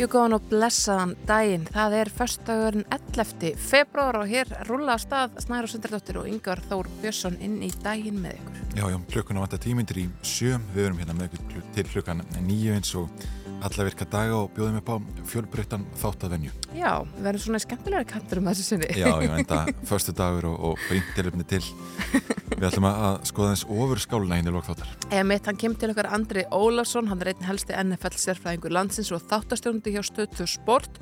útvarpið á Rástföð. Jú góðan og blessaðan daginn. Það er förstagurinn 11. februar og hér rúla að stað Snæra Sundardóttir og Yngvar Þór Björnsson inn í daginn með ykkur. Já, já, klukkuna vantar tímyndir í sjö. Við verum hérna með ykkur til klukkan nýju eins og alla virka daga og bjóðum upp á fjölbreyttan þáttavenju. Já, við verðum svona skemmtilega kantur um þessu sinni. Já, já, enda förstu dagur og, og bríntilöfni til. Við ætlum að skoða þess ofur skáluna hinn í lokþáttar. Emitt, hann kemur til okkar Andri Ólafsson, hann er einn helsti NFL sérfræðingur landsins og þáttastjónundi hjá Stöðtu Sport.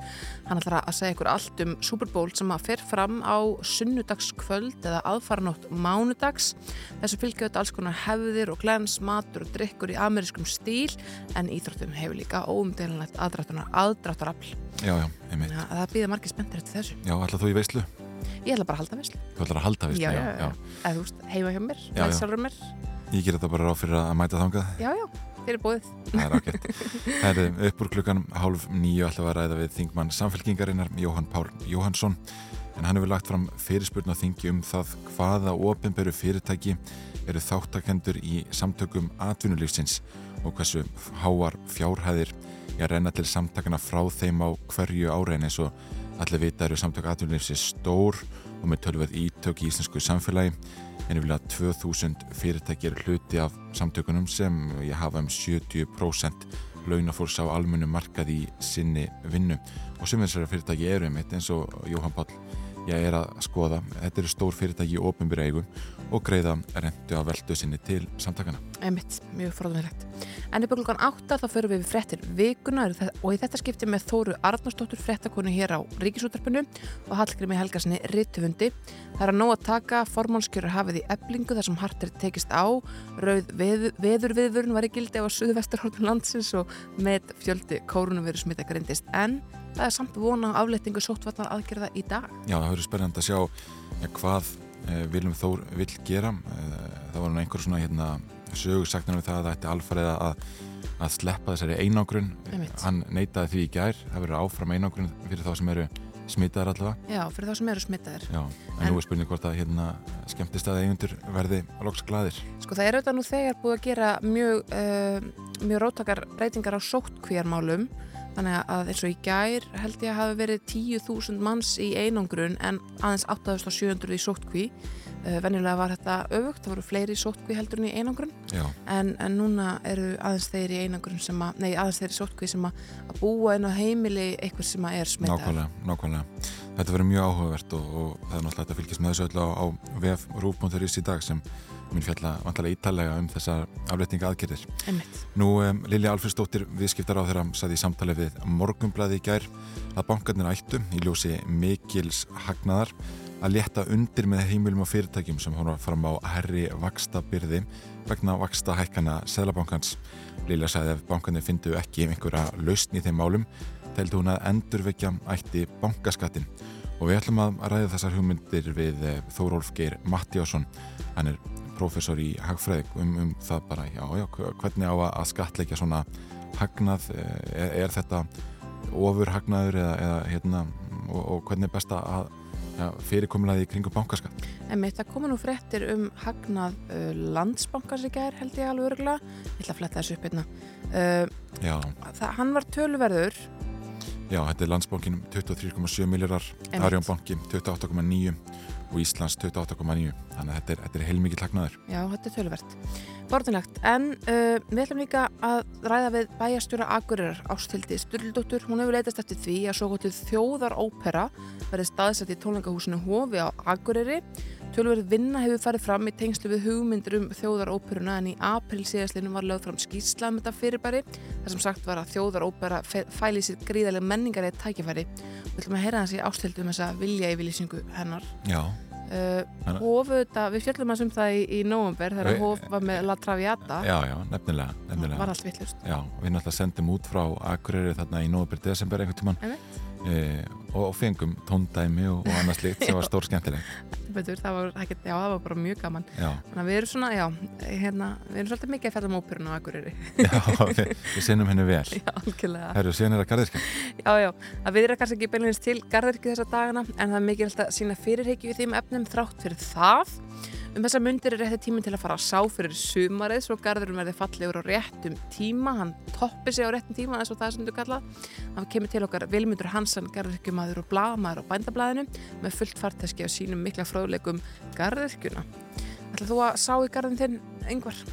Hann ætlar að segja ykkur allt um Super Bowl sem að fer fram á sunnudagskvöld eða aðfaranótt mánudags. Þessu þetta alls konar hefðir og glens, matur og drikkur í amerískum stíl en íþróttum hefur líka óumdelinlegt aðdráttarafl. Það býða margir spenntir eftir þessu. Já, ætla þú í veislu? Ég ætla bara að halda veislu. Þú ætlar að halda veislu, já. Já, já. Eða þú veist, heima hjá mér, sjálfur mér. Ég ger þetta bara ráð fyrir að mæta þangað. Já, já, þeir eru búið. Það er ágætt. Það er upp úr klukkan hálf nýju alltaf að ræða við þingmann samfélkingarinnar, Jóhann Pál Jóhannsson. En hann hefur lagt fram fyrirspurn á þingi um það hvaða ofinberu fyrirtæki eru þáttakendur í samtökum atvinnulífsins og hversu háar fjárhæðir ég renna til samtakana frá þeim á hverju árein eins og allir vita eru samtök atvinnulífsins stór og með tölverð ítök í íslensku samfélagi. En yfirlega 2000 fyrirtæki er hluti af samtökunum sem ég hafa um 70% launafólks á almunum markað í sinni vinnu. Og sem þessari fyrirtæki eru um eitt eins og Jóhann Pál ég er að skoða, þetta eru stór fyrirtæki í ofnbyrja eigum og greiða rentu á veldu sinni til samtakana. Emitt, mjög fróðumilegt. En í búinlegan átta þá förum við við frettir vikuna og í þetta skipti með Þóru Arnarsdóttur frettakonu hér á Ríkisútarpinu og Hallgrími Helgarssoni Rittufundi. Það er að nóg að taka formálskjörur hafið í eblingu þar sem hart er tekist á. Rauð veð, veðurviðvörun var í gildi á Suðvesturhórnum landsins og með fjöldi kórunum verið smita grindist. En það er samt vona aflettingu sóttvarnar aðgerða í dag. Já, það hvað eh, Viljum Þór vill gera. Eh, það var einhver svona hérna, sögursaknir við það að það ætti alfarið að, að sleppa þessari einangrun. Hann neytaði því í gær. Það verður áfram einangrun fyrir þá sem eru smitaðar allavega. Já, fyrir þá sem eru smitaðar. Já, en, en nú er spurning hvort að hérna, skemmtist að eigundur verði loks gladir. Sko það er auðvitað nú þegar búið að gera mjög, uh, mjög róttakar breytingar á sóttkvíjarmálum Þannig að eins og í gær held ég að hafi verið 10.000 manns í einangrun en aðeins 8.700 í sóttkví. Uh, Venjulega var þetta öfugt, það voru fleiri í sóttkví heldur en í einangrun. En, en núna eru aðeins þeir í einangrun sem að, nei aðeins þeir í sóttkví sem að, að búa inn á heimili eitthvað sem að er smittað. Nákvæmlega, nákvæmlega. Þetta verður mjög áhugavert og, og það er náttúrulega að fylgjast með þessu öll á, á vef rúf.is í dag sem mun fjalla vantalega ítalega um þessar afletninga aðgerðir. Einmitt. Nú um, Lilja Alfredsdóttir viðskiptar á þeirra saði í samtali við Morgumblaði í gær að bankarnir ættu í ljósi mikils hagnaðar að leta undir með heimilum og fyrirtækjum sem hóna fram á herri vaksta byrði vegna vaksta hækkana Sælabankans. Lilja sagði að bankarnir fyndu ekki einhverja lausn í þeim málum teldi hún að endurvekja ætti bankaskattin og við ætlum að ræða þessar hugmyndir við Þórólf Geir Mattiásson hann er professor í hagfræðik um, um það bara, já, já, hvernig á að skatleika svona hagnað? Er, er þetta ofur hagnaður eða, eða hérna, og, og hvernig er best að ja, fyrirkomulega í kringum bankaskatt? En mitt að koma nú fréttir um hagnað uh, landsbankars í gær held ég alveg örgulega, ég ætla að fletta þessu upp einna uh, það, hann var tölverður Já, þetta er landsbankin 23,7 miljardar, Arjónbanki 28,9 og Íslands 28,9 þannig að þetta er, þetta er heilmikið lagnaður Já, þetta er tölvert Bortinlegt, en uh, við ætlum líka að ræða við bæjastjóra Akureyrar Ástildi Sturldóttur, hún hefur leitast eftir því að svo gotið þjóðarópera verði staðsett í tónleikahúsinu Hofi á Akureyri Tölverið vinna hefur farið fram í tengslu við hugmyndir um þjóðaróperuna en í april síðastlinu var lögð fram skýrsla um þetta fyrirbæri þar sem sagt var að þjóðarópera fæli sér gríðarlega menningar eða tækifæri. Við ætlum að heyra hans í ástildu um þessa vilja yfirlýsingu hennar. Já. Uh, Hóf auðvitað, við fjöldum að sum það í, í nógumber þegar Hóf var með La Traviata. Já, já, nefnilega, nefnilega. Var allt vittlust Já, við náttúrulega sendum út frá Akureyri þarna í nógumber, desember einhvern tíman e, og, fengum tóndæmi og, og annars lit sem var stór skemmtilegt. Betur, það var, ekkert, já, það var bara mjög gaman. Að við erum svona, já, hérna við erum svolítið mikið að fjalla um óperun á Akureyri. Já, við, við sinnum henni vel. Já, algjörlega. Herru, síðan er það garðirkja Já, já, það við erum kannski ekki beilinist til garðirkja þessa dagana en það er mikið alltaf sína fyrirheiki við þeim efnum þrátt fyrir það Um þessa myndir er rétti tíminn til að fara að sá fyrir sumarið svo garðurum verði fallegur á réttum tíma. Hann toppi sig á réttum tíma eins og það sem þú kallað hann kemur til okkar Vilmundur Hansan garðurkjumadur og blamaður á bændablaðinu með fullt farteski á sínum mikla fróðleikum garðurkjuna Ætlaðu þú að sá í garðin þinn yngvar?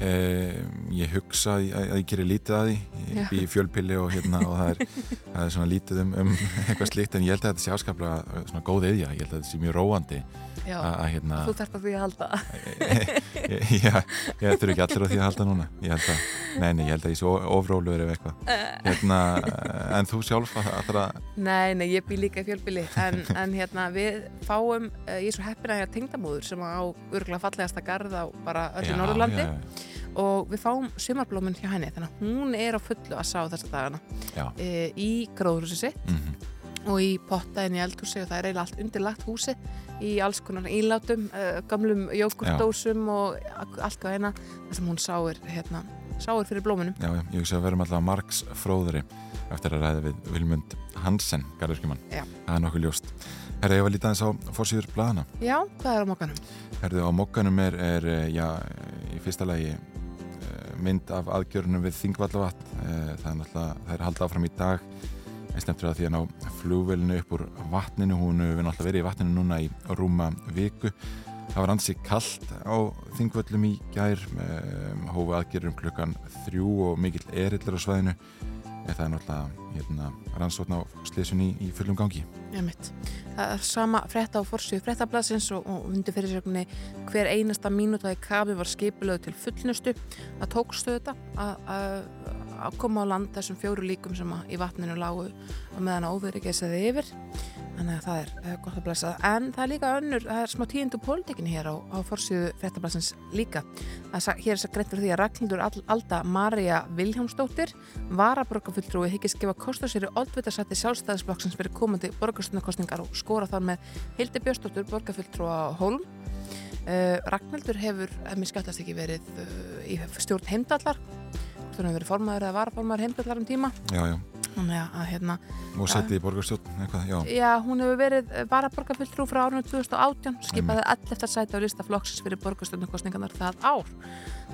Eh, ég hugsa að, að ég gerir lítið að því. Ég bý í fjölpili og, hérna, og það, er, það er svona lítið um, um eitthvað slíkt en ég held að þetta sé afskaplega svona góð eðja, ég held að þetta sé mjög róandi að hérna Þú þarf að því að halda. Já, ég þurfi ekki allir á því að halda núna. Ég held að, neini, ég held að ég sé ofróluður ef eitthvað. Hérna, en þú sjálf allra Nei, nei, ég bý líka í fjölpili en, en hérna við fáum ég er svo heppin að ég er tengdamóður sem á örgulega fallegasta garð á bara öllu Norðurlandi. já, já og við fáum sumarblóminn hjá henni þannig að hún er á fullu að sá þessa dagana e, í gróðrúsi sitt mm -hmm. og í pottaðin í eldhúsi og það er eiginlega allt undirlagt húsi í alls konar ílátum, uh, gamlum jógurtdósum og allt hvað eina þar sem hún sáir, hérna, sáir fyrir blóminum. Já, já, ég hugsa að verðum alltaf margs fróðri eftir að ræða við Vilmund Hansen, garðurkjumann. Það er nokkuð ljóst. Herra, ég var lítið aðeins á fórsýður bladana. Já, hvað er á mokkanum? Herðu, á mokkanum er, er já, í fyrsta lagi mynd af aðgjörnum við Þingvallavatn. Eh, það er náttúrulega, það er haldið áfram í dag. En stemtur að því að ná flugvelinu upp úr vatninu, hún við náttúrulega verið í vatninu núna í rúma viku. Það var ansi kallt á Þingvallum í gær. Hófu aðgjörnum klukkan þrjú og mikill erillir á svæðinu það er náttúrulega hérna, rannsókn á sliðsunni í fullum gangi. Mitt, það er sama frétta á forsvíðu fréttablasins og, og undir fyrirsögninni hver einasta mínúta í kafi var skipilöðu til fullnustu. Að tókstu þetta að koma á land þessum fjóru líkum sem í vatninu lágu og meðan óverið geysaði yfir þannig að það er uh, gott að blessa. En það er líka önnur, það er smá tíundu pólitíkin hér á, á fórsíðu frettablasins líka. Það er, hér þess að greint fyrir því að Ragnhildur Alda Marja Viljámsdóttir varaborgarfulltrúi higgist gefa kostasýri oddvitaðsætti sjálfstæðisblokksins fyrir komandi borgarstunarkostningar og skora þar með Hildi Björnsdóttur borgarfulltrúa Hólm. Uh, Ragnhildur hefur, ef mér skallast ekki verið uh, í stjórn heimdallar. Hún hefur verið formaður eða varaformaður heimdallar um tíma. Já, já að, hérna, og setti í borgarstjórn já. já, hún hefur verið varaborgarfulltrú frá árunum 2018 skipaði all eftir sæti á lista flokksins fyrir borgarstjórnarkostningarnar það ár.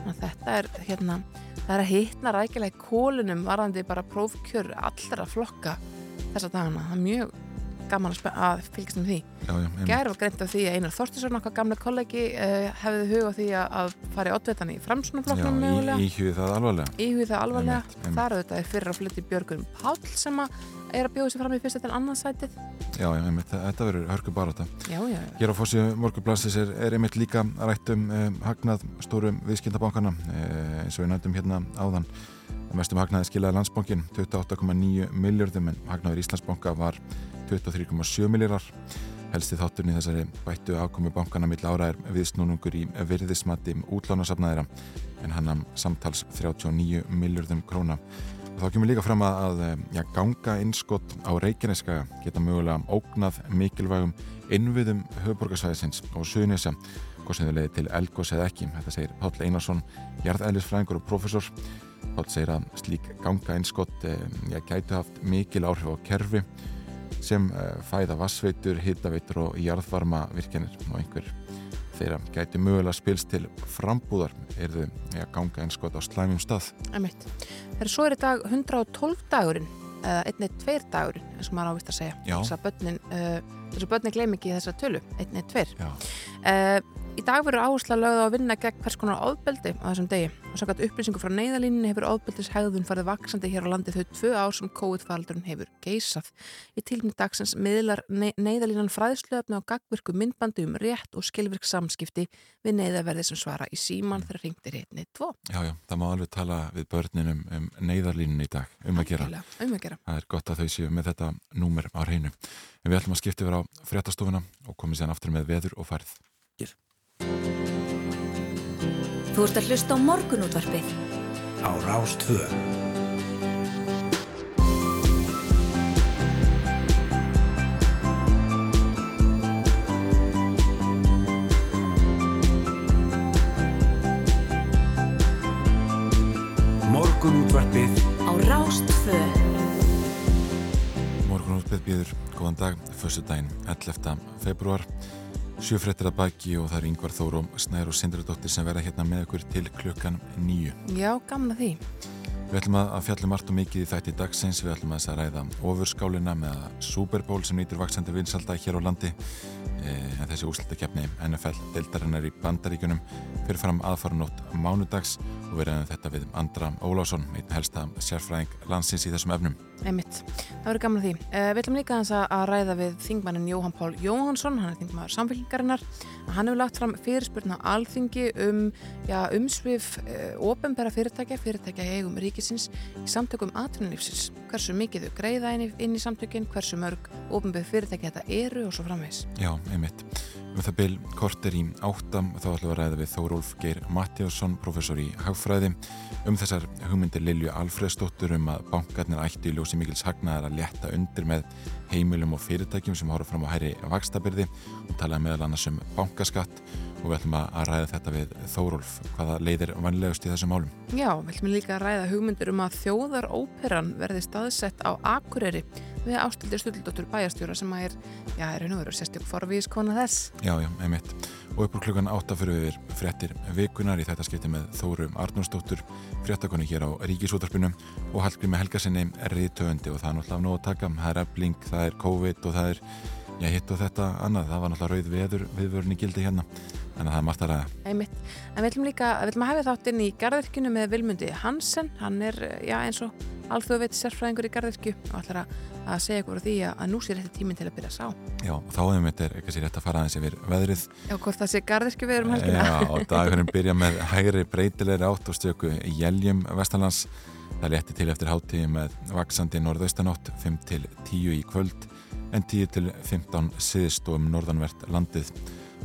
Þetta er hérna það er að hittna rækilega í kólunum varðandi bara prófkjör allra flokka þessa dagana, það er mjög gaman að fylgjast með því. Gæri var greint af því að Einar Þorstinsson okkar gamla kollegi uh, hefði hug á því að fara í oddvetan í framsunaflokknum í, Íhugið það alvarlega. Íhugið það alvarlega, einmitt, einmitt. þar auðvitað er fyrir að flytti Björgun Pál sem að er að bjóða sér fram í fyrsta til annarsætið Já, já, einmitt, þetta verður hörku bara þetta Hér á fórsíu morgublassis er, er einmitt líka rætt um um hagnað stórum viðskildabankana eh, eins og við nættum hérna áðan mestum hagnaði skilaði landsbankin 28,9 miljardum en hagnaður Íslandsbanka var 23,7 miljardar helsti þátturni þessari bættu afkomi bankana mill ára er viðsnúnungur í virðismatti útlánasafnaðira en hann am samtals 39 miljardum króna. Og þá kemur líka fram að ja, ganga innskott á Reykjaneska geta mögulega ógnað mikilvægum innviðum höfuborgarsvæðisins og suðnisa hvað sem þau leiði til elgos eða ekki. Þetta segir Páll Einarsson, jarðælisfræðingur og profesor Páll segir að slík ganga innskott eh, ja, gætu haft mikil áhrif á kerfi sem eh, fæða vassveitur, hittaveitur og jarðvarma virkjanir og einhver þeirra gæti mögulega spilst til frambúðar er þau að ganga einskot á slæmjum stað. Er svo er í dag 112 dagurinn eða einni tveir dagurinn eins og maður ávist að segja. Þess að börnin, uh, börnin gleym ekki þessa tölu, einni tveir. Uh, Í dag verður áhersla lögð á að vinna gegn hvers konar ofbeldi á þessum degi og gæt upplýsingu frá neyðalínni hefur ofbeldishæðun farið vaksandi hér á landi þau tvö ár sem COVID-faldurinn hefur geysað. Í tilmynd dagsins miðlar neyðalínan fræðslöfna og gagvirku myndbandi um rétt og skilvirk samskipti við neyðaverði sem svara í síman þegar ringtir hitni tvo. Já, já, það má alveg tala við börninum um neyðalínin í dag, um að gera. Um að gera. Það er gott að þau séu með þetta númer á hreinu. En við ætlum að skipta yfir á fréttastofuna og komum sér aftur með veður og færð. Þú ert að hlusta á morgunútvarpið. Á Rástvö Morgunútvarpið. Á Rástvö Morgunútvarpið býður góðan dag, fyrstu daginn 11. februar Sjöfrettir að baki og það er Yngvar Þórum Snær og Sindradóttir sem verða hérna með okkur til klukkan nýju. Já, gamna því. Við ætlum að fjallum allt og mikið í þætti dagsins, við ætlum að þess að ræða ofurskálina með Super Bowl sem nýtur vaksandi vinsalda hér á landi en þessi úslutakefni NFL deildarinnar í bandaríkunum fyrir fram aðfarunótt mánudags og við ræðum þetta við Andra Ólásson, einn helsta sérfræðing landsins í þessum efnum. Einmitt. Það verður gaman því. Uh, við ætlum líka að, að ræða við þingmannin Jóhann Pál Jóhansson, hann er þingmaður samfélgingarinnar. Hann hefur lagt fram fyrirspurna alþingi um já, umsvið uh, ofenbæra fyrirtækja, fyrirtækja í eigum ríkisins í samtökum atvinnulífsins. Hversu mikið þau greiða inn í, inn í samtökin, hversu mörg ofenbæra fyrirtækja þetta eru og svo framvegs. Já, einmitt. Um það byl korter í áttam þá ætlum við að ræða við Þórólf Geir Mattíásson, professor í Hagfræði um þessar hugmyndir Lilju Alfredsdóttur um að bankarnir ætti í ljósi mikils hagnaðar að leta undir með heimilum og fyrirtækjum sem horfa fram á hæri vakstabyrði og talaði meðal annars um bankaskatt og við ætlum að ræða þetta við Þórólf hvaða leiðir vanlegust í þessum málum. Já, við ætlum líka að ræða hugmyndir um að þjóðar óperan verði staðsett á Akureyri við ástildir Sturldóttur bæjarstjóra sem að er, já, er hennu verið sérstjök forvís kona þess. Já, já, einmitt. Og upp úr klukkan átta fyrir við fréttir vikunar í þetta skipti með Þóru Arnúrsdóttur, fréttakonu hér á Ríkisútarpunum og Hallgrími Helgarsinni er riðtöndi og það er náttúrulega nóg að taka. Það er ebling, það er COVID og það er, já, hitt og þetta annað. Það var náttúrulega rauð veður viðvörni gildi hérna. Þannig að það er margt að ræða. Einmitt. En við ætlum líka, við ætlum að hafa þátt inn í garðirkjunu með Vilmundi Hansen. Hann er, já, eins og alþjóðu veit sérfræðingur í garðirkju og ætlar að, að segja ykkur því að, að nú sé rétti tíminn til að byrja að sá. Já, þá hefum við þetta sér rétt að fara aðeins yfir veðrið. Já, hvort það sé garðirkju við erum helgina. Já, og dagurinn byrja með hægri breytilegri átt og stöku Jæljum Vestalans. Það leti til eftir háttíði með vaksandi norðaustanótt 5 til 10 í kvöld en 10 til 15 siðst og um norðanvert landið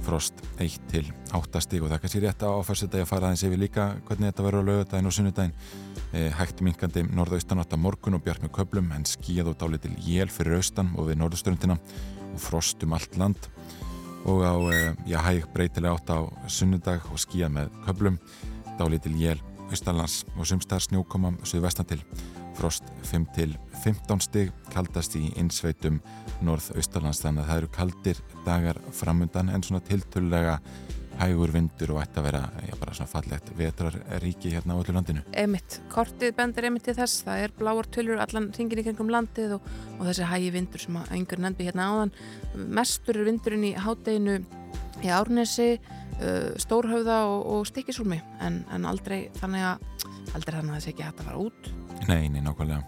frost 1 til 8 stíg og það kannski rétt á áferðsutegi að fara aðeins yfir líka hvernig þetta verður á lögudaginn og sunnudaginn. E, hægt minkandi norðaustanátt að morgun og bjart með köplum en skíð og dálitil jél fyrir austan og við norðustörundina og frost um allt land. Og á e, já, hæg breytilega átt á sunnudag og skíð með köplum dálitil jél austanlands og sumstaðar snjókoma suðvestan til frost 5 til 15 stig kaldast í innsveitum norð-austalands þannig að það eru kaldir dagar framundan en svona tiltölulega hægur vindur og ætti að vera já, bara svona fallegt vetraríki hérna á öllu landinu. Emitt, kortið bendir emitt til þess, það er bláar tölur allan ringin í kringum landið og, og þessi hægi vindur sem að einhver nefndi hérna áðan. Mestur er vindurinn í hádeginu í Árnesi uh, Stórhauða og, og Stikisúlmi en, en aldrei þannig að aldrei þannig að þessi ekki hægt að fara út Nei, nei, nákvæmlega.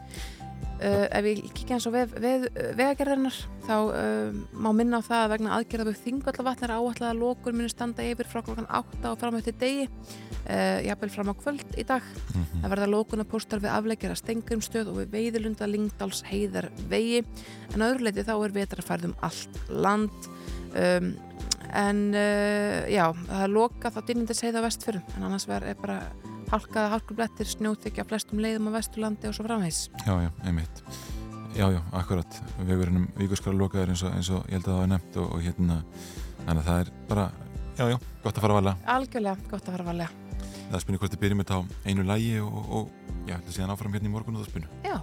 Uh, ef við kíkja eins og veð, veð, vegagerðarnar þá uh, má minna á það að vegna aðgerða við þingvallavatn er áallega að lókur muni standa yfir frá klokkan 8 og fram eftir degi uh, jafnvel fram á kvöld í dag. Mm -hmm. það verða lókunarpostar við aflegjara stengumstöð og við veiðilunda Lingdals heiðar vegi en á öðru leiti þá er vetrafærðum allt land. Um, en já, það er loka þá dýrnindis heiða á vestförum en annars verður bara hálkaða hálkublettir, snjóþykja flestum leiðum á Vesturlandi og svo framvegs. Já, já, einmitt. Já, já, akkurat. Vegurinnum vikurskara lokaður eins eins og ég held að það var nefnt og, og hérna, þannig að það er bara, já, já, gott að fara að valega. Algjörlega, gott að fara að valega. Það er spunnið hvort þið byrjum þetta á einu lægi og, og já, það séðan áfram hérna í morgun og það spunnu. Já.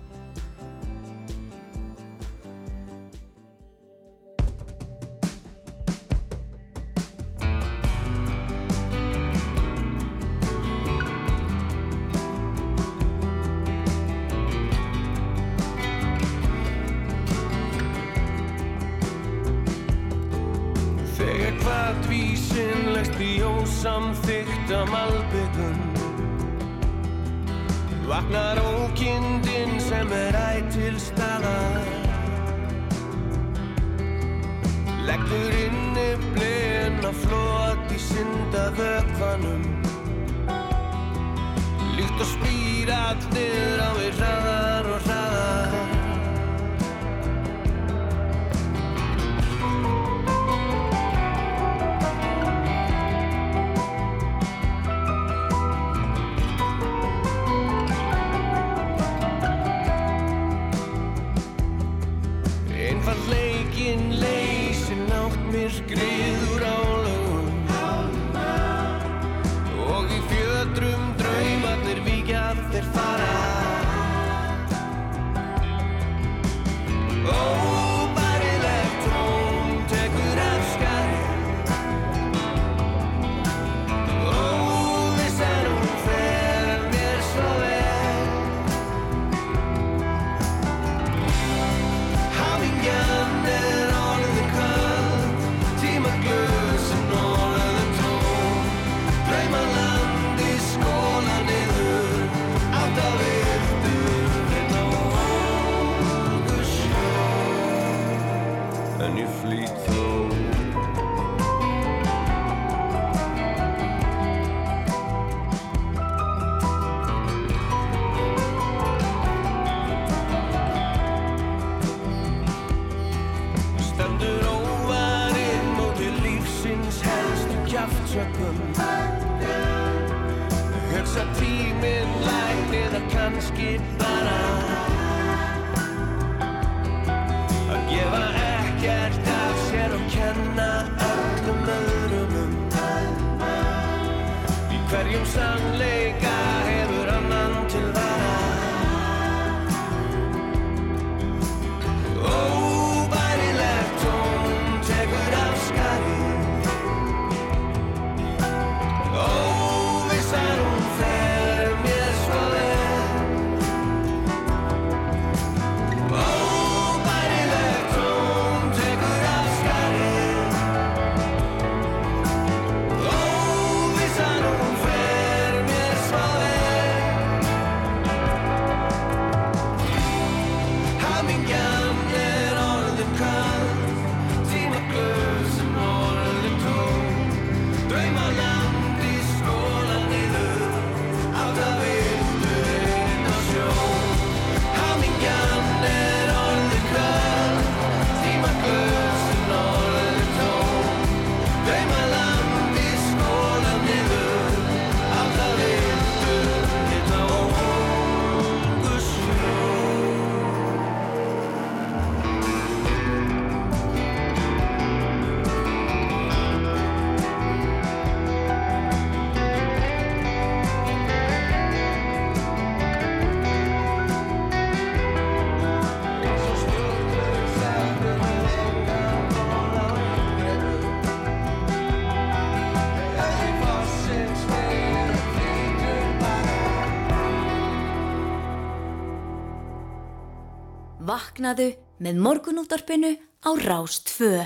Vaknaðu með morgunúttarpinu á Rástfö.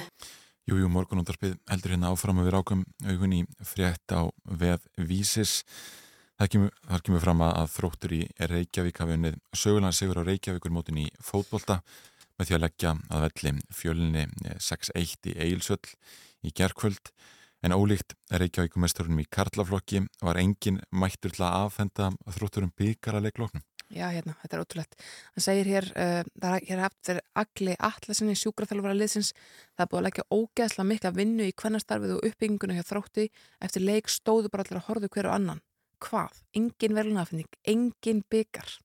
Jújú, morgunundarpið heldur hérna áfram að við rákum augun í frétt á veð vísis. Það kemur, þar kemur fram að þróttur í Reykjavík hafi unnið sögulega sigur á Reykjavíkur mótin í fótbolta með því að leggja að velli fjölinni 6-1 í Eilsöll í gerkvöld. En ólíkt Reykjavíkumesturunum í Karlaflokki var engin mættur til að afhenda þrótturum byggar að leikloknum. Já, hérna, þetta er ótrúlegt. Hann segir hér, uh, það er hér haft fyrir allir allasinni sjúkraþjálfara liðsins. Það er búið að leggja ógeðslega mikla vinnu í kvennastarfið og uppbygginguna hjá þrótti. Eftir leik stóðu bara allir að horfa hver og annan. Hvað? Engin verðlunafinning, engin byggar.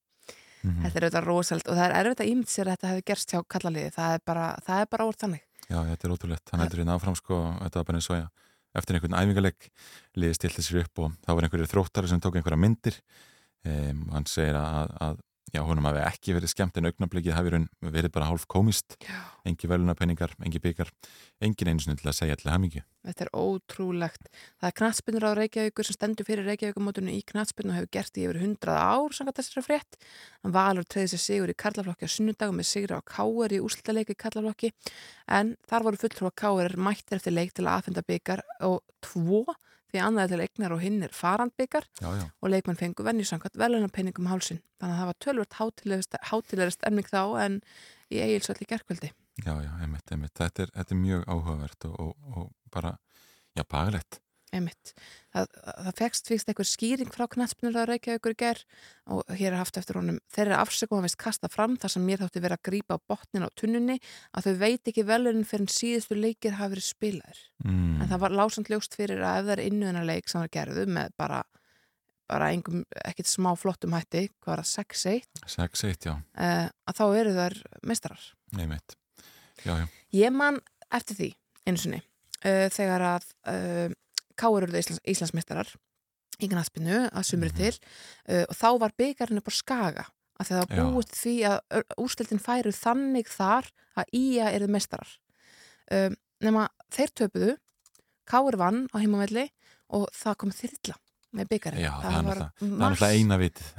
Mhm. Þetta er auðvitað rosalega og það er erfitt að ímynd sér að þetta hefði gerst hjá kallaliði. Það er bara, það er bara orð þannig. Já, þetta er ótrúlegt. Hann heldur hérna áfram sko, þetta var bara eins og ég eftir einhvern æfingaleg liði stilti sér upp og þá var einhverjir þróttari sem tók einhverja myndir. Um, hann segir að, að já, honum hafi ekki verið skemmt en augnablikið hafi verið bara hálf komist Já. engi velunapenningar, engi byggar engin einu til að segja allir hamingju Þetta er ótrúlegt. Það er knatsbynnur á Reykjavíkur sem stendur fyrir Reykjavíkumótunum í knatsbynnu og hefur gert í yfir 100 ár samkvæmt þessari frétt. Hann valur treyði sér sigur í Karlaflokki á sunnudagum með sigur á Káur í úrslutaleik í Karlaflokki en þar voru fulltrúa Káur mættir eftir leik til að aðfenda byggar og tvo því annað til eignar og hinn er farandbyggar og leikmenn fengu venjusamkvæmt velunarpenningum hálsin. Þannig að það var tölvört hátilegri stemning þá en í eigilsvall í gerkvöldi. já, já, einmitt, einmitt þetta er, þetta er mjög áhugavert og, og, og bara, já, baglegt Einmitt. Það, það fegst fyrst einhver skýring frá knatsbynur að Reykjavíkur í ger og hér er haft eftir honum þeirri afsökum að veist kasta fram þar sem mér þátti verið að grípa á botnin á tunnunni að þau veit ekki velunin fyrir en síðustu leikir hafi verið spilaður. mm. En það var lásand ljóst fyrir að ef það er innuðinarleik sem það gerðu með bara, bara engum, ekkit smá flottum hætti, hvað var það, 6-1, 6-1, já, uh, að þá eru þær mestarar. einmitt já, já, Ég man eftir því einu sinni uh, þegar að uh, Káur eruðu Íslands, Íslandsmeistarar í knaspinu að sumri Mhm. til uh, og þá var byggarinn upp á skaga að það var búist því að úrstiltin færu þannig þar að Ía eruðu meistarar um, nema þeir töpuðu Káur vann á heimavelli og það kom þyrla með byggarinn Já, það það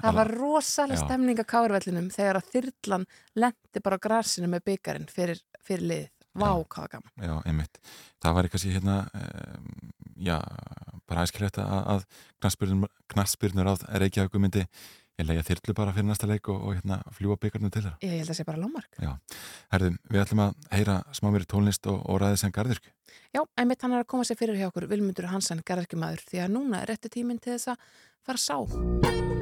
Það var rosalega stemning á Kárvellinum þegar að þyrlan lendi bara á grasinu með byggarinn fyrir, fyrir liðið. Vá, hvað gaman. Já, einmitt. Það var eitthvað sér hérna, um, já, bara æskilegt að, að knaspyrnur, knaspyrnur á Reykjavíku myndi ég leiði þyrlu bara fyrir næsta leik og, og hérna fljúa byggarnu til þeirra. Ég held að það sé bara lámark. Herðum, við ætlum að heyra smá mér tónlist og, og ræði sem gardirkju. Já, einmitt hann er að koma sér fyrir hjá okkur Vilmundur Hansen, garðarkjumadur, því að núna er rétti tíminn til þess að fara að sá.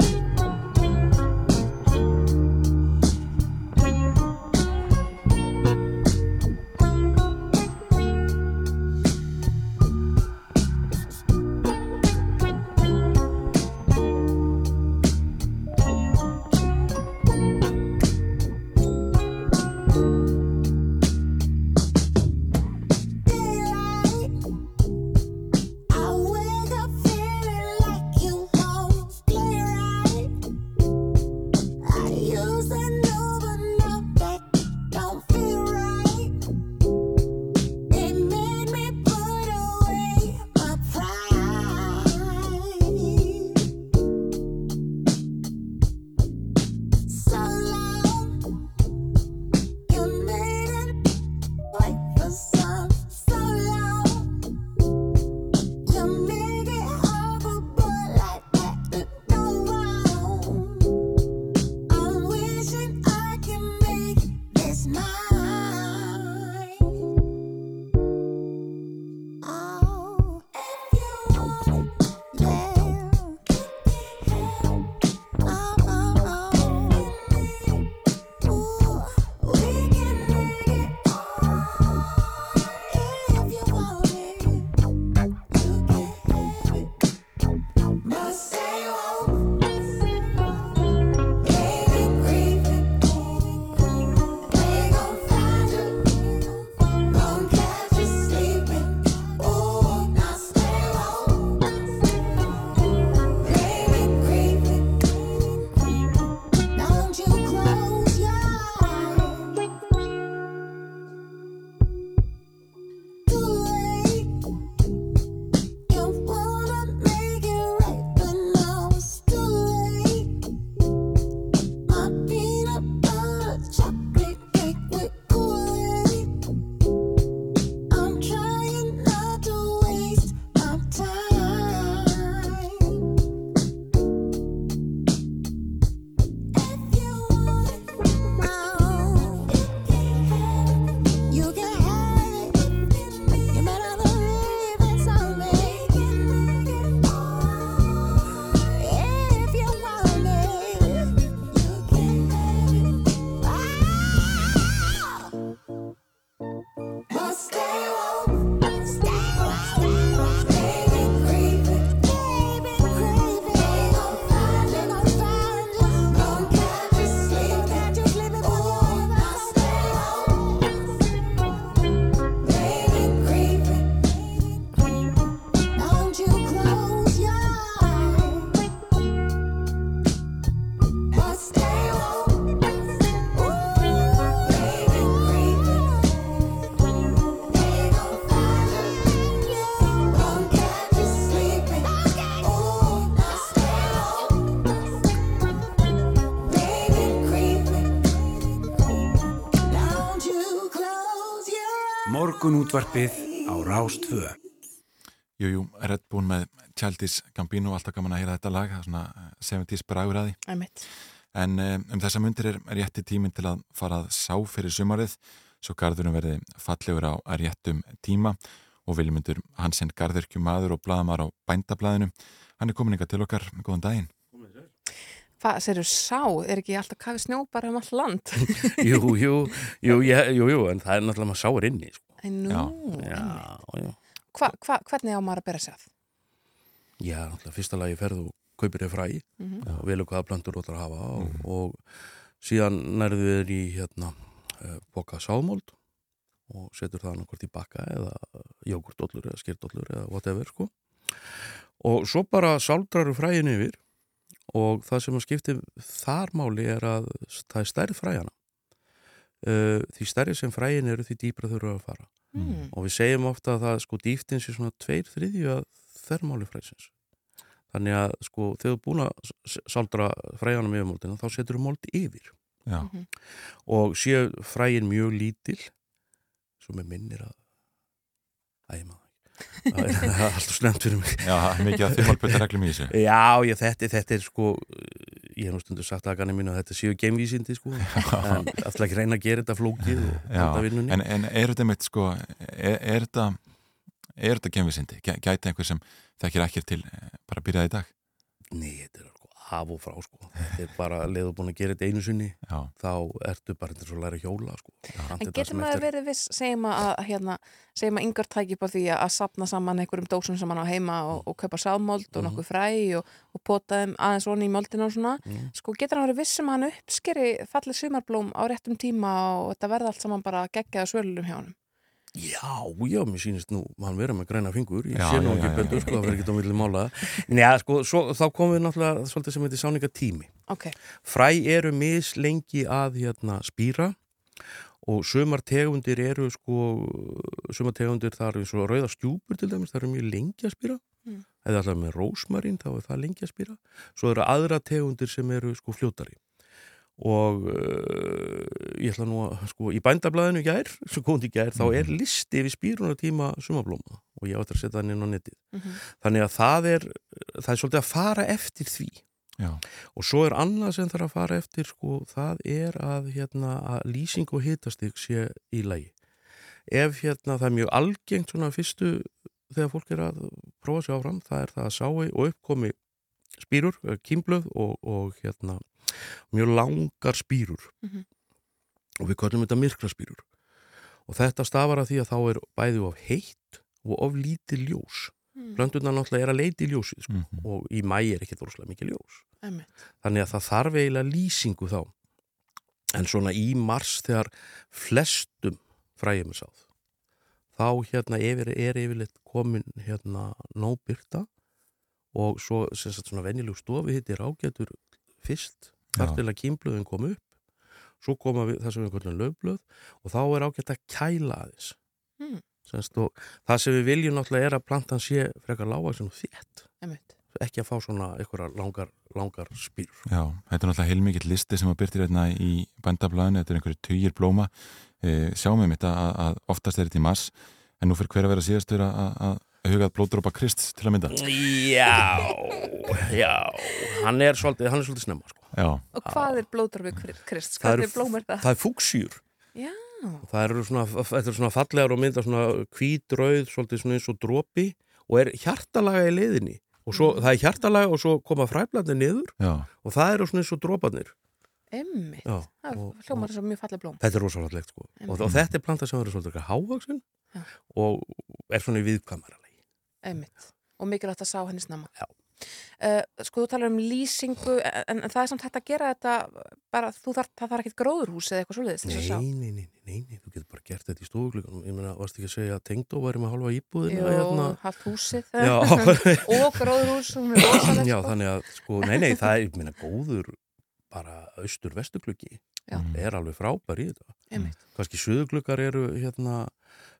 Útvarpið á Rástvö. Jú, jú, Red Bull með Childish Gambino, alltaf gaman að heyra þetta lag, það er svona eh, 70s bragur að því. En um, um þessa myndir er rétti tíminn til að fara að sá fyrir sumarið, svo garðurum verði fallegur á að réttum tíma og viljumundur Hansen Garðurkjum maður og bladamar á bændablaðinu. Hann er komin ykkar til okkar, góðan daginn. Hvað, segir sá, er ekki alltaf kafið snjó bara um all land? jú, jú, jú, jú, jú, en það er náttúrulega maður sáir inni, sko. Nú, Já. Já, já. Hva, hva, hvernig á maður að bera sig að? Já, náttúrulega fyrsta lagi ferðu og kaupir þér fræ Mhm. og velur hvaða plantur þú ætlar að hafa og, og síðan nærðu þér í hérna boka sáðmóld og setur það annarkvort í bakka eða jógurdollur eða skýrdollur eða whatever, sko. Og svo bara sáldraru fræin yfir og það sem að skipti þar máli er að það er stærð fræjana. Uh, því stærri sem fræin eru því dýbra þau eru að fara. Mm. og við segjum ofta að það sko dýftin sé svona tveir þriðju að þermáli fræsins þannig að sko þegar þú er búin að saldra fræjanum yfir moldina þá setur þú mold yfir Já, og séu fræin mjög lítil svo með minnir að æ, maður það er er alltaf snemt fyrir mig já, er mikið að þimmalpöta reglum í þessu. Já, ég, þetta, þetta er sko ég hef nú stundu sagt að ganni mínu að þetta séu geimvísindi sko, en alltaf ekki reyna að gera þetta flókið og halda vinnunni. en, en er þetta mitt sko er, er þetta er þetta gemvisindi? Gæti einhver sem þekkir ekkert til eh, bara byrjaði í dag? Nei, þetta er af og frá sko, þetta er bara leðu búin að gera þetta einu sinni, Já, þá ertu bara eins og að læra hjóla sko. En getur sem maður eftir- verið viss, segjum að, hérna, segjum að yngar tæki upp á því að sapna saman einhverjum dósum sem hann á heima og, og kaupa sámold og nokkuð fræ og, og pota þeim aðeins onni í moldina og svona. Mm. Sko getur hann verið viss um að hann uppskeri fallið sumarblóm á réttum tíma og þetta verða allt saman bara geggjaða svölunum hjá hann. Já, já, mér sýnist nú hann vera með græna fingur, ég sé nú ekki betur, sko, það verður ekki á milli mála. Njá, sko, svo, þá komum við náttúrulega svolítið sem heitir sáninga tími Ok, Fræ eru mis lengi að hérna, spýra og sumar tegundir eru sko, sumar tegundir það eru svo rauða stjúpur til dæmis, það eru mjög lengi að spýra Mm. eða alltaf með rósmarín, þá er það lengi að spýra svo eru aðra tegundir sem eru sko fljótari og uh, ég ætla nú að sko, í bændablaðinu gær, sem kom til gær, þá er listi yfir spýrunatíma sumablóma og ég átti að setja hann inn á netið. Mhm. þannig að það er það er svolítið að fara eftir því. Já, og svo er annað sem þarf að fara eftir sko, það er að, hérna, að lýsing og hitastig sé í lagi. Ef hérna, það er mjög algengt svona fyrstu þegar fólk er að prófa sig áfram, það er það að sái og uppkomi spýrur, kýmblöð og, og hérna, mjög langar spýrur Mhm. og við kallum þetta myrkra spýrur og þetta stafar að því að þá er bæði of heitt og of lítið ljós mm. plönturnar náttúrulega er að leita í ljósið sko. Mhm. og í mæi er ekkert rosalega mikið ljós Einmitt. þannig að það þarf eiginlega lýsingu þá en svona í mars þegar flestum fræjum er sáð þá hérna yfir, er yfirleitt komin hérna nóbyrta og svo sem sagt svona venjulegu stofi hittir ágætur fyrst þar til að kýmblöðin kom upp. Svo koma við, það sem við kallum löfblöð og þá er ágætt að kæla aðeins. Mm. Semst, og það sem við viljum náttúrulega er að plantan sé frekar lága sem þétt. Ekki að fá svona einhverja langar, langar spýrur já, þetta er náttúrulega heilmikill listi sem að byrtir hérna í bændablaðinu, þetta er einhverju tugir blóma. E, sjáum við mitt að, að oftast er þetta í mars, en nú fyrir hver að vera síðastur að, að, að hugað blóðdrópa Krist til að mynda Já, já hann er svolítið, hann er svolítið snemma sko. Og hvað er blóðdorfi Krist? Hvað er blóm er það? það er fúksjúr Já, það eru svona, þetta er svona fallegar og mynda svona hvít rauð, svolítið svona eins og dropi og er hjartalaga í leiðinni og svo, það er hjartalaga og svo koma fræblandi niður já, og það eru svona eins og droparnir emmitt. Það og- hljómar þess að mjög fallið blóm. Þetta er rosalegt sko og, og þetta er planta sem eru svolítið hávaksin Já. og er svona í viðkvæmara Einmitt. Og mikilvægt að sá henni snemma. Já. Uh, sko, þú talar um lýsingu, en, en það er samt hægt að gera þetta bara, þú þarf, það þarf ekkit gróðurhús eða eitthvað sjá. Nei, nei, nei, nei, nei, þú getur bara gert þetta í stofuglugunum ég meina, varst ekki að segja að Tengdó væri með halva íbúðina Jó, hérna haft húsið Já, og gróðurhús já, sko. þannig að sko, nei, nei, það er, ég meina, góður bara austur-vestugluggi Já. er alveg frábær í þetta kannski suðugluggar eru hérna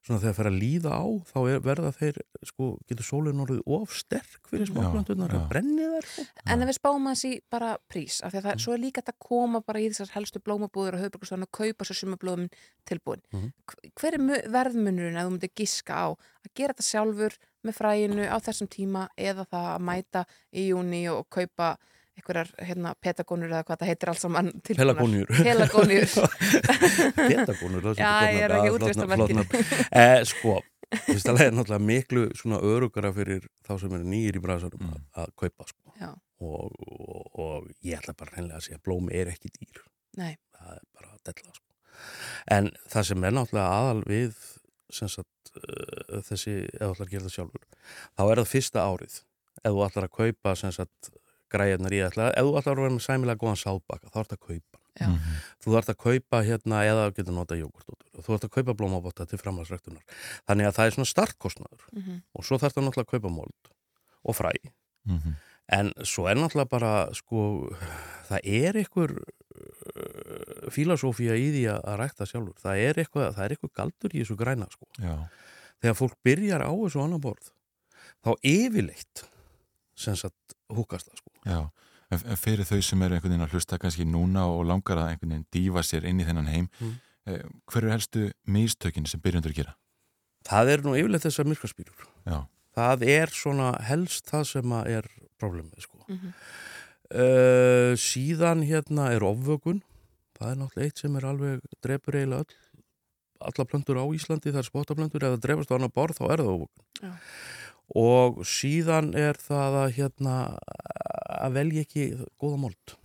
svona þegar fer að líða á þá er, verða þeir, sko, getur sólinn orðið of sterk fyrir smáplanturnar já. að brenni þær sko. En ef við spáum hans í bara prís, af því að það, svo er líka þetta að koma bara í þessar helstu blómabúður og höfbrukstöðan og kaupa sér sumablóðum tilbúin. Hv- Hver er mu- verðmunurinn að þú myndir giska á að gera þetta sjálfur með fræinu á þessum tíma eða það að mæta í júni og kaupa einhverjar hérna, petagónur eða hvað það heitir alls saman tilbúnar. Pelagónjur. Pelagónur. Petagónur er Já, ég er ekki nafn. útvista Já, flott merkið. nafn. eh, Sko, að leiða náttúrulega miklu svona örugara fyrir þá sem eru nýjir í brasarum Mm. að, kaupa sko. Og, og, og ég ætla bara hreinlega að segja að blómi er ekki dýr nei. það er bara að della sko. en það sem er náttúrulega aðal við sem sagt, uh, þessi ef þú ætlar að gera það sjálfur þá er það fyrsta árið ef þú ætlar að kaupa sem sagt, græðnar í ætla ef þú ætlar að vera með sæmilega góðan sábaka þá ert að kaupa Já. Mhm. þú ert að kaupa hérna eða getur nota jógurtóttur og þú ert að kaupa blómabotta til framhalsræktunar þannig að það er svona startkostnaður Mm og svo þarf það náttúrulega að kaupa mold og fræ Mhm. En svo er náttúrulega bara, sko, það er einhver uh, filosófía í því að, rækta sjálfur. Það er eitthvað, það er eitthvað galdur í þessu græna, sko. já, Þegar fólk byrjar á þessu annan borð, þá yfirleitt, sem sagt, húkast það, sko. já. En en fyrir þau sem eru einhvern veginn að hlusta kannski núna og langar að einhvern veginn dífa sér inn í þennan heim, Mm. eh, hver eru helstu mistökin sem byrjandur gera? Það er nú yfirleitt þessar myrkaspýrur. Já, Það er svona helst það sem að er problemið, sko. Mhm. Uh, síðan hérna er ofvökun það er náttúrulega eitt sem er alveg drefur eiginlega öll alla plöntur á Íslandi, það er spottaplöntur eða drefast á annar borð, þá er það ofvökun Já. Og síðan er það að hérna að velja ekki góða mold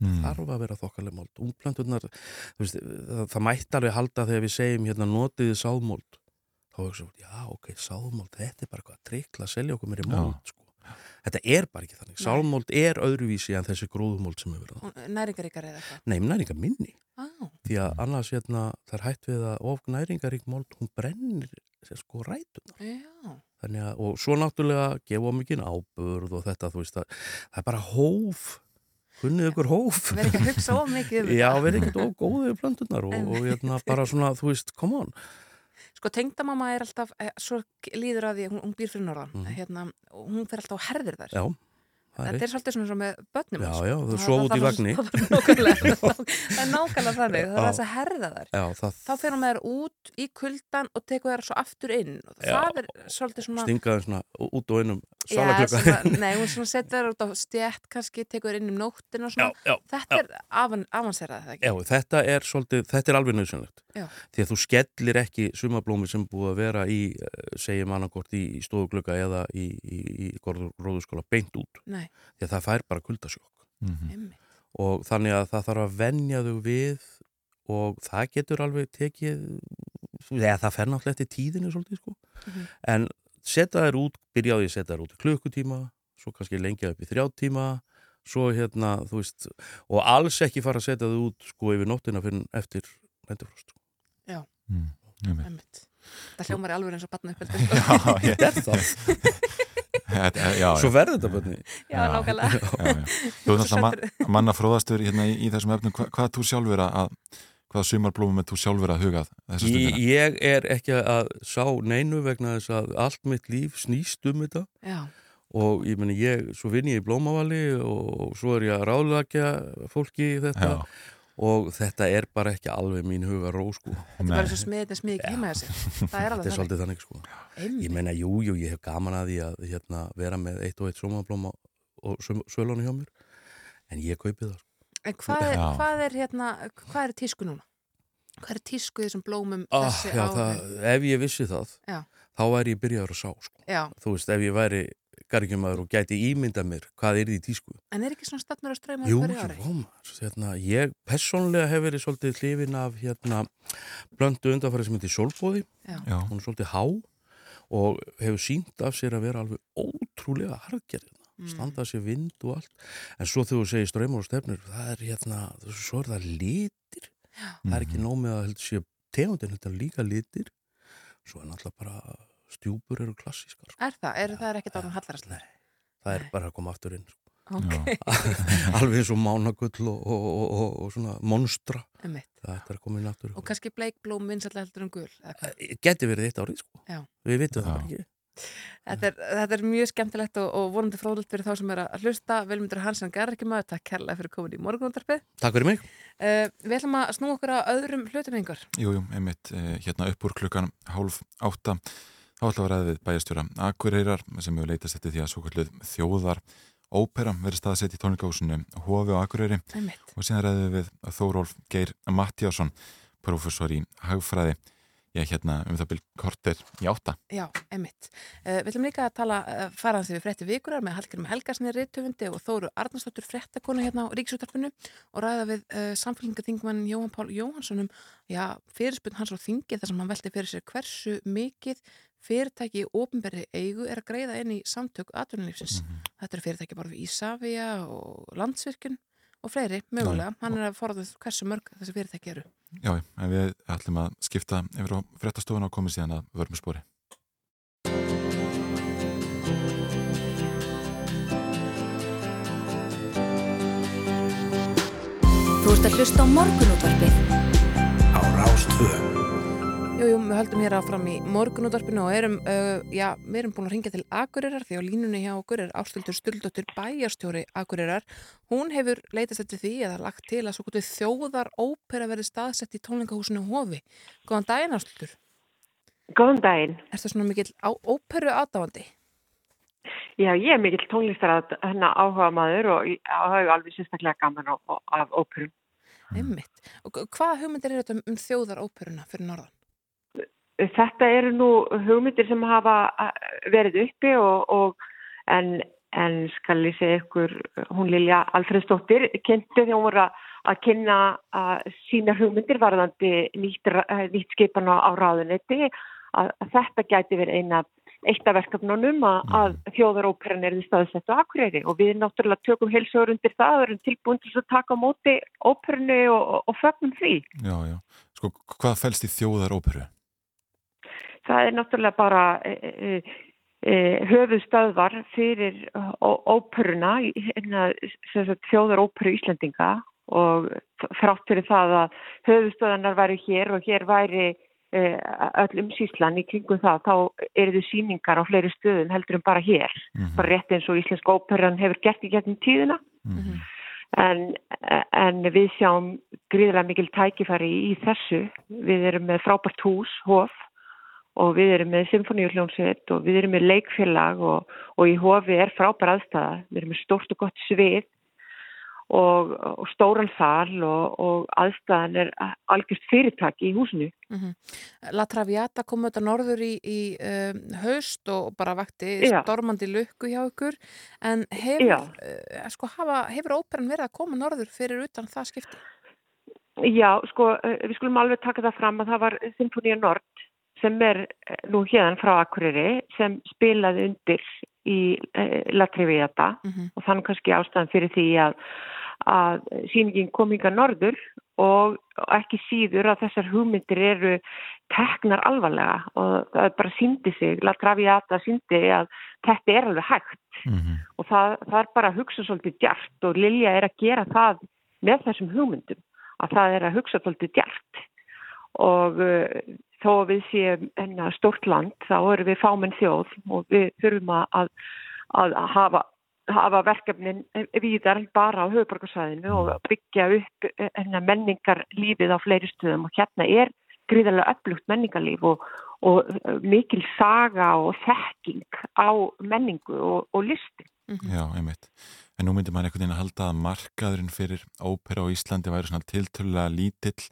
Mm. þarf að vera þokkaleg mold ungplönturnar, þú veist, það, það mætti alveg halda þegar við segjum hérna notiði sáðmold þá hugsa við, já ok, sáðmold þetta er bara eitthvað trikla að selja okkur meiri Já. mold sko. þetta er bara ekki þannig sáðmold er öðruvísi en þessi gróðumold sem hefur verið það Næringaríkar eða eitthvað. Nei, næringar minni Á, því að annars hérna, það er hætt við að of næringarík mold, hún brennir sér sko rætunar já. Að, og svo náttúrulega gefa mikið áburð og þetta, veist, það, það er bara hóf, kunnið ykkur hóf. Verð ekki að hugsa of mikið um Já, þetta. verð ekkert of góðið plöntunar og, og hérna bara svona, þú veist, come on. Sko, tengdamamma er alltaf, eh, svo líður að því, hún, hún býr fyrir norðan, Mhm. hérna, hún fer alltaf á herðir þar. Já, það er Þetta er svolítið svona svo með börnum. Já, já, Það- sofa það út í þarf- vagni. Það er nákvæmlega, það þannig, það er þess að herða þar. Já, það Þá fer hún með þær út í kuldan og tekur þær svo aftur inn. Og Já. það er svolítið svona... stingaði svona út og salaklukka. svona, nei, hún svona setur þær út á stjætt kannski, tekur þær inn um nóttin og Já, Þetta er avan, avanserað, það ekki? já, þetta er svolítið, þetta er alveg nöðsynlegt. Því að þú skellir ekki sumablómi sem búið að vera í, eh, segjum annarkort í, stofuglugga eða í, í, í gróðurskóla beint út. Nei, Því að það fær bara kuldasjokk. Mhm. einmitt. og þannig að það þarf að venja þau við og það getur alveg tekið eða það fer náttúrulega eftir tíðinu svolítið sko Mhm. en setja þær út, byrjaði að setja þær út í klukkutíma, svo kannski lengja upp í þrjá tíma, svo hérna þú veist, og alls ekki fara að setja þau út sko yfir nóttina fyrir eftir nættufrost. Mm. einmitt. Það hljómar alveg eins og batna upp Já, ég, Þetta er það, já, já, svo verður þetta bönni Já, nákvæmlega. já, já. Þú er náttúrulega ma manna fróðastur hérna í, í þessum efnum, Hva, hvað þú sjálfur að hvaða sumarblómum er þú sjálfur að hugað Ég, stundina? ég er ekki að sá neinu vegna þess að allt mitt líf snýst um þetta. Já, og ég meni ég, svo vinn ég í Blómavali og svo er ég að ráðlagja fólki í þetta. Já, og þetta er bara ekki alveg mín huga ró sko. þetta er bara svo smiðið smið ekki heima þessi. Það er þetta er alveg þannig. svolítið þannig sko. ég Einmitt. meina jú, jú, ég hef gaman að því að hérna, vera með eitt og eitt sómablóma og svölunni hjá mér en ég kaupi það sko. En hvað er, hvað er hérna, hvað er tísku núna? Hvað er tísku þessum blómum ah, þessi það, ef ég vissi það Já. þá væri ég byrjaður að sá sko. Já, þú veist, ef ég væri gargjumæður og gæti ímynda mér hvað er því tísku en er ekki svona stefnur að streyma Jú, hverju jú, ári? rómar. Hérna, ég personlega hef verið svolítið hlifin af hérna, blöndu undanfæri sem heitir Solbóði. Já. já, Hún er svolítið há og hefur sínt af sér að vera alveg ótrúlega hargerðina. Mm. Standa sér vind og allt. En svo þegar þú segir ströymur og stefnur, það er hérna, svo er það litir. Það er ekki nóg með að heldur sé tegundin, þetta er líka litir. Svo er náttúrulega bara stjúpur eru klassískar. Sko. Er það? Er það ekkert ánum hallarastlega? Það er Nei. bara að koma aftur inn. Sko. Ok, Alveg eins og mánagull og, og, og, og, og svona monstra. einmitt. Þetta er komið náttúru. Og kannski bleikblóm vinsætlega heldur en gul. eða hvað? Geti verið eitt árið, sko. Já. Við vitum það ekki. Þetta er, þetta er mjög skemmtilegt og, og vonandi fróðlegt fyrir þá sem er að hlusta. Vilmundur Hansen Garrikima, takk kærlega fyrir komin í morgunundarpið. Takk fyrir mig. Uh, við ætlum að snú okkur að öðrum hlutum yngur. jú, jú, einmitt eh, hérna upp úr klukkan hálf átta þá ætla að ræða við bæjastjóra Akureyrar sem hefur leitast eftir því að svo kalluð þjóðar ópera verið staðsett í tónleikahúsinu Hofi á Akureyri Einmitt. og síðan ræðum við Þórólf Geir Mattíasson professor í hagfræði ég hérna um það byrj korter í átta Já, einmitt. Uh, við ætlum líka að tala uh, faraðans við frétti vikurar með Hallgrim Helgarsnir Rittöfundi og Þóru Arnarsdóttur fréttakonu hérna á Ríksútarpinu og ræða við uh, samfélgingaþingmann Jóhann Pál Jóhanssonum já, fyrirspunn hans á þingi þar sem hann velti fyrir sér hversu mikið fyrirtæki í ofinberri eigu er að greiða inn í samtök atvinnulífsins. Þetta eru fyrirtæki bara við Ísafja og Landsvirkjun og fleiri, mögulega. Hann er að forðað hversu mörg þessi fyrirtæki eru. Já, en við ætlum að skipta yfir á fréttastofuna og komið síðan að vörmum spori Þú ert að hlusta á morgunútvarpið á Rástvö. Jú, jú, við höldum hér áfram í morgunútvarpinu og erum, uh, já, við erum búin að ringja til Akureyrar því á línunni hjá okkur er Ástildur Sturldóttir bæjarstjóri Akureyrar. Hún hefur leitast eftir því eða lagt til að svo gotið þjóðar ópera verði staðsett í tónleikahúsinu Hofi. Góðan daginn, Ástildur. Góðan daginn. Er það svona mikill óperu aðdáandi? Já, ég er mikill tónlistar að hennar áhuga maður og hafa alveg sérstaklega gaman á, á, af óperum. Einmitt. Og hvaða hugmyndir er þetta um, um þjóðaróperuna fyrir norðan? Þetta eru nú hugmyndir sem hafa verið uppi og, og en, en skal ég segja ykkur, hún Lilja Alfredsdóttir kynnti þegar hún voru að, kynna að sína hugmyndir varðandi nýtt, eh, nýtt skipan á, ráðunetti að, að þetta gæti verið eina eitt af verkefnunum að, að þjóðaróperan er því staðsett á Akureyri og við náttúrulega tökum heilsugur undir það og erum tilbúin til að taka á móti óperunni og, og, og fögnum því. Já, já. Sko, hvað fælst í þjóðar óperu? Það er náttúrulega bara e, e, e, höfuðstöðvar fyrir ó- óperuna, í- hérna, þjóðar óperu Íslandinga og þrátt fyrir það að höfuðstöðanar væri hér og hér væri öll umsýslan í kringum það, þá eru þau síningar á fleiri stöðum heldur en bara hér, bara rétt eins og Íslensk óperan hefur gert í gegnum tíðina. En, en við sjáum gríðilega mikil tækifæri í þessu. Við erum með frábært hús, hof, og við erum með symfóníuhljónsveit og við erum með leikfélag og, og í hofi er frábær aðstæða. Við erum með stórt og gott svið og, og stóran sal og, og aðstæðan er algjörst fyrirtæki í húsinu. Mm La Traviata kom auðvitað norður í, í um, haust og bara vakti Já. stormandi lukku hjá ykkur en hefur, uh, sko, hafa, hefur óperan verið að koma norður fyrir utan það skipti? Já, sko, eh, við skulum alveg taka það fram að það var Symfónía Nord sem er eh, nú hérðan frá Akureyri sem spilaði undir í eh, La Traviata og þannig kannski ástæðan fyrir því að, að síningin kom yngar norður og ekki síður að þessar hugmyndir eru teknar alvarlega. Og það er bara síndi sig, La Traviata síndi að þetta er alveg hægt. Og það, það er bara að hugsa svolítið djart og Lilja er að gera það með þessum hugmyndum að það er að hugsa svolítið djart og uh, þó að við séum enna stórt land þá erum við fámenn þjóð og við þurfum að, að hafa, hafa verkefnin víðar bara á höfuborgarsæðinu og byggja upp enna menningarlífið á fleiri stöðum og hérna er gríðarlega öflugt menningarlíf og, og mikil saga og þekking á menningu og, og listi. Já, einmitt. En nú myndir maður einhvern veginn að halda að markaðurinn fyrir ópera á Íslandi væri svona tiltölulega lítill.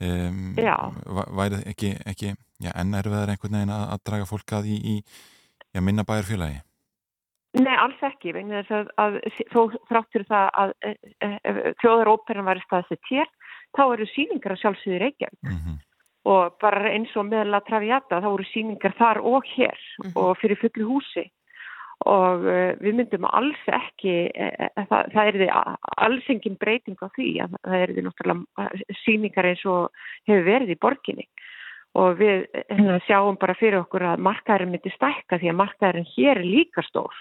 Um, Já. Væri ekki, ekki já, enn erfiðar einhvern veginn að, að draga fólk að í, í já, minna bæjarfélagi? Nei, alls ekki, vegna þess að, að þó þráttur það að e, e, þjóðaróperan væri staðsett hér, þá eru síningar að sjálfsögðu Reykjavík Mhm. og bara eins og með La Traviata þá voru síningar þar og hér og fyrir fullu húsi og uh, við myndum alls ekki, uh, það, það er því alls engin breyting á því að það er því náttúrulega síningar eins og hefur verið í borginni. Og við hérna, sjáum bara fyrir okkur að markaðurinn myndi stækka því að markaðurinn hér er líka stór.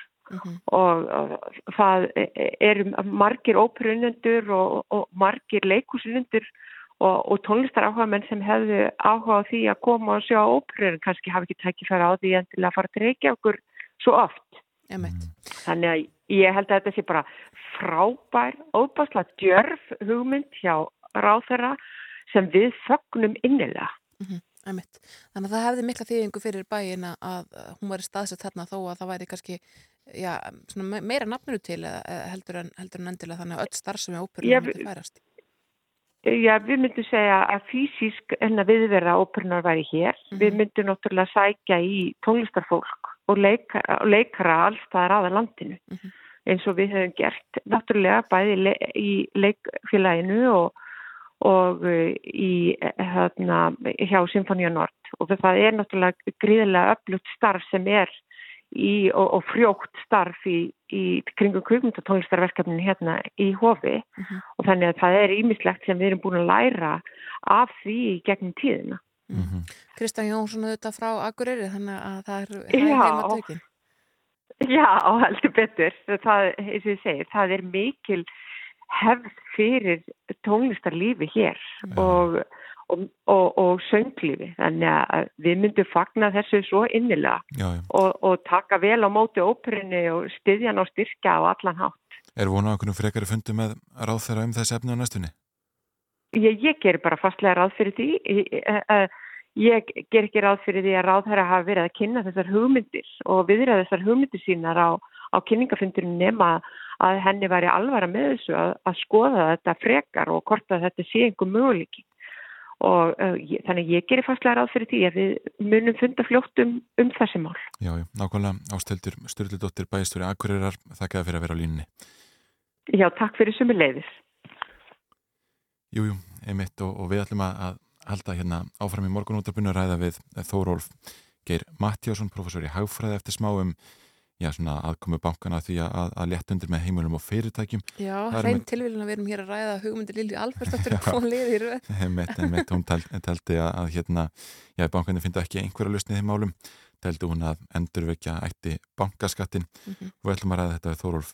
Og, og það eru margir óperunendur og, og margir leikusunendur og, og tónlistar áhuga menn sem hefðu áhuga á því að koma og sjá en kannski hafi ekki tækifæra á því endilega að fara til Reykjavíkur svo oft. Emmett. Þannig að ég held að þetta sé bara frábær, óbáslega djörf hugmynd hjá ráþæra sem við fögnum innilega. Emmett. Þannig að það hefði mikla þýðingu fyrir bæin að hún væri staðsett þarna þó að það væri kannski já, meira nafnuru til eða eða heldur en, heldur en endilega þannig að öll starfsemi óperu Já, myndi færast. Já, við myndum segja að fysisk en að viðverða óperunar væri hér. Við myndum náttúrulega sækja í tónlistarfólk og leikara, og leikara allstaðar aða landinu eins og við höfum gert. Náttúrulega bæði le í leikfélaginu og, og uh, í hérna, hjá Symfónia Nord og það er náttúrulega gríðilega öflugt starf sem er í, og, og frjótt starf í, í kringum kvikmyndatónlistarverkefnin hérna í hofi og þannig að það er ímislegt sem við erum búin að læra af því gegnum tíðina. Kristján Jónsson auðvitað frá Akureyri þannig að það er heima tökin. Já, heldur betur. Það, eins og ég segir, það er mikil hefð fyrir tónlistarlífi hér og, og, og, og sönglífi. Þannig að við myndum fagna þessu svo innilega Já, já. og, og taka vel á móti óperinni og styðja hann á styrkja á allan hátt. Er vona okkur frekari fundi með ráð þeirra um þessi efni á næstunni? Ég, ég ger bara fastlega ráð fyrir því. Ég, eh, ég ger ekki ráð fyrir því að ráðherra hafa verið að kynna þessar hugmyndir og viðræða þessar hugmyndir sínar á, á kynningafundurinn nema að henni væri alvara með þessu að, að skoða þetta frekar og hvort að þetta sé einhver möguleiki og uh, ég, þannig ég gerir fastlega ráð fyrir því að við munum funda fljótt um, um þessi mál. Já, já, nákvæmlega ásteldur Sturldóttir bæjastúri Akureyrar, þakka fyrir að vera á línni. Já, takk fyrir sumi leiðis. Jú, jú, einmitt og, og við ætlum að að halda hérna áfram í morgunútarbunni að ræða við Þórólf Geir Mattíásson, professor í hagfræði eftir smá um já, svona aðkomu bankana því að, að létt undir með heimilum og fyrirtækjum. Já, hrein með- tilvílun að við erum hér að ræða hugmyndir Lilju Alfersdóttir Já. og liðið í röð. Einmitt, einmitt, hún tel, teldi að, að hérna, já, bankarnir finna ekki einhverja lausnið í málum, teldi hún að endurvekja ætti bankaskattin Mhm. og við ætlum að ræða þetta við Þórólf.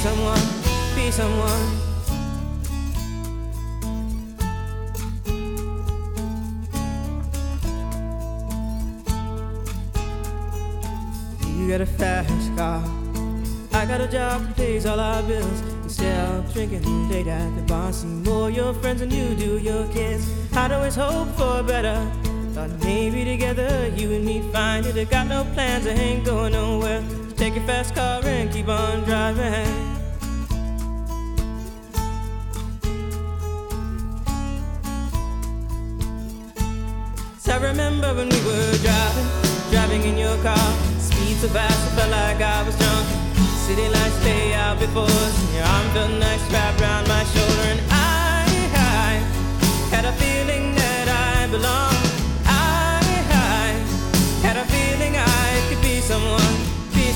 someone, be someone. You got a fast car. I got a job that pays all our bills. Instead drinking late at the bar, see more your friends than you do your kids. I'd always hope for better. Thought maybe together you and me find it. I got no plans, I ain't going nowhere. Take your fast car and keep on driving. I remember when we were driving, driving in your car. Speed so fast, I felt like I was drunk. City lights lay out before us, your arm felt nice wrapped around my shoulder.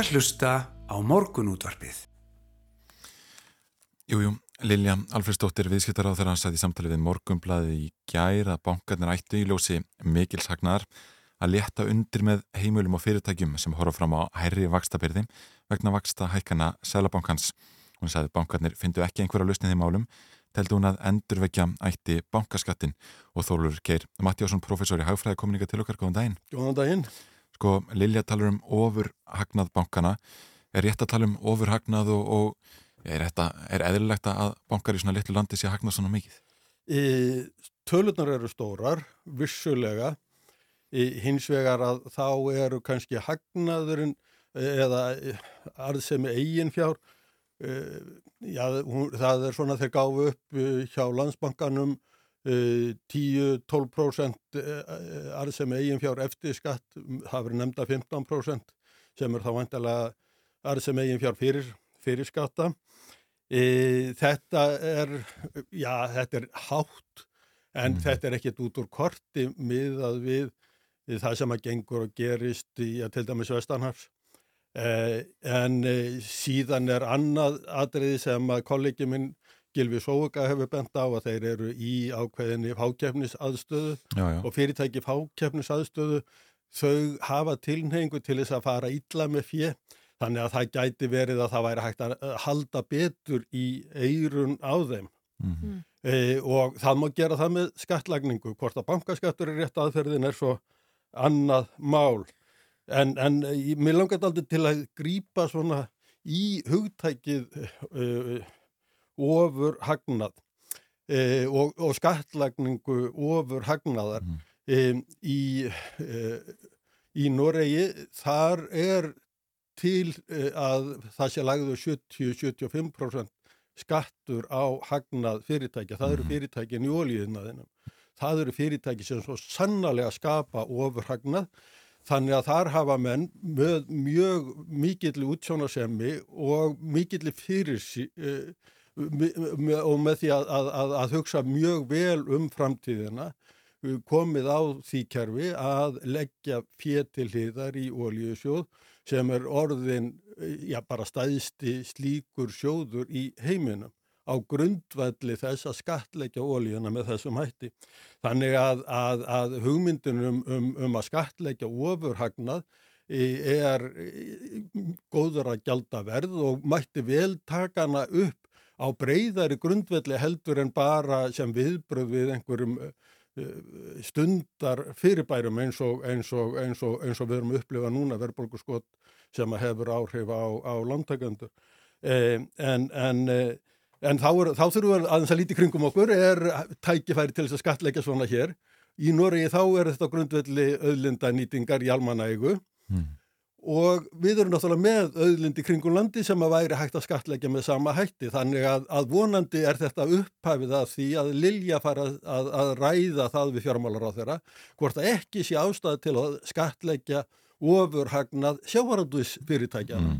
Ert að hlusta á morgunútvarpið. Jújú, Lilja Alfredsdóttir viðskiptar á þeirra satt í samtali við morgumblaði í gær að bankarnir ættu í ljósi mikilsagnar að létta undir með heimulum og fyrirtækjum sem horfa fram á hærri vakstabyrði vegna vaksta hækana Sælabankans. Hún sagði að bankarnir fyndu ekki einhverja lausnið í málum, teldi hún að endurvekja ætti bankaskattin og Þólur Geir Mattiásson, professor í hagfræði kommunika til okkar, góðan daginn. Góðan daginn. Sko, Lilja talar um ofurhagnað bankana. Er rétt að tala um ofurhagnað og, og er, þetta, er eðlilegt að bankar í svona litlu landi sé að hagnað svona mikið? E, tölunar eru stórar, vissulega. E, hins vegar að þá eru kannski hagnaðurinn eða arðsemi eigin fjár. E, já, hún, það er svona þeir gáfu upp eh, hjá landsbankanum 10-12% arðsemi eigin fjár eftir skatt, það verður nefnda 15% sem er þá vantilega arðsemi eigin fjár fyrir, fyrir skatta. E, þetta er, já, þetta er hátt en þetta er ekkert út úr korti miðað við, við það sem að gengur og gerist í að til dæmis Vestanhars. E, en e, síðan er annað atriði sem að kollegi minn Gilvi Sóuka hefur bent á að þeir eru í ákveðinni já. og fyrirtæki fákefnisaðstöðu þau hafa tilneingu til þess að fara illa með fjö þannig að það gæti verið að það væri hægt að halda betur í eirun á þeim Mhm. e, og það má gera það með skattlagningu hvort að bankaskattur er rétt aðferðin er svo annað mál en, en ég- mér langar aldrei til að grípa svona í hugtækið uh, ofur hagnað e, og, og skattlagningu ofur hagnaðar e, í, e, í Noregi þar er til að það sé lagður 70-75% skattur á hagnað fyrirtækja. Það eru fyrirtækin í ólíðinaðinum. Það eru fyrirtæki sem svo sannarlega skapa ofurhagnað þannig að þar hafa menn með mjög mikill útsjónasemi og mikill fyrir og með því að, að, að, hugsa mjög vel um framtíðina uh, komið á því kerfi að leggja fér til hliðar í ólíusjóð sem er orðin, uh, já bara stæðsti slíkur sjóður í heiminum á grundvalli þess að skattleggja ólíuna með þessum hætti. Þannig að, að, að hugmyndin um, um, að skattleggja ofurhagnað eh, er góður að gjalda verð og mætti vel taka hana upp á breyðari grundvelli heldur en bara sem viðbröð við einhverjum eh, stundar fyrirbærum eins og, eins og, eins og, eins og við erum að upplifa núna verðbólguskot sem hefur áhrif á, á landtækjandur. Eh, en, en, eh, en þá, er, þá þurfum við aðeins að líti kringum okkur er tækifæri til þess að skatleggja svona hér. Í Noregi þá er þetta grundvelli auðlindanýtingar í almanægu og við erum náttúrulega með auðlindi kringum landi sem að væri hægt að skatleggja með sama hætti þannig að, að vonandi er þetta upphæfið að því að Lilja fara að, að, ræða það við fjármálar á þeirra hvort að ekki sé ástæði til að skatleggja ofurhagnað sjávarandus fyrirtækjana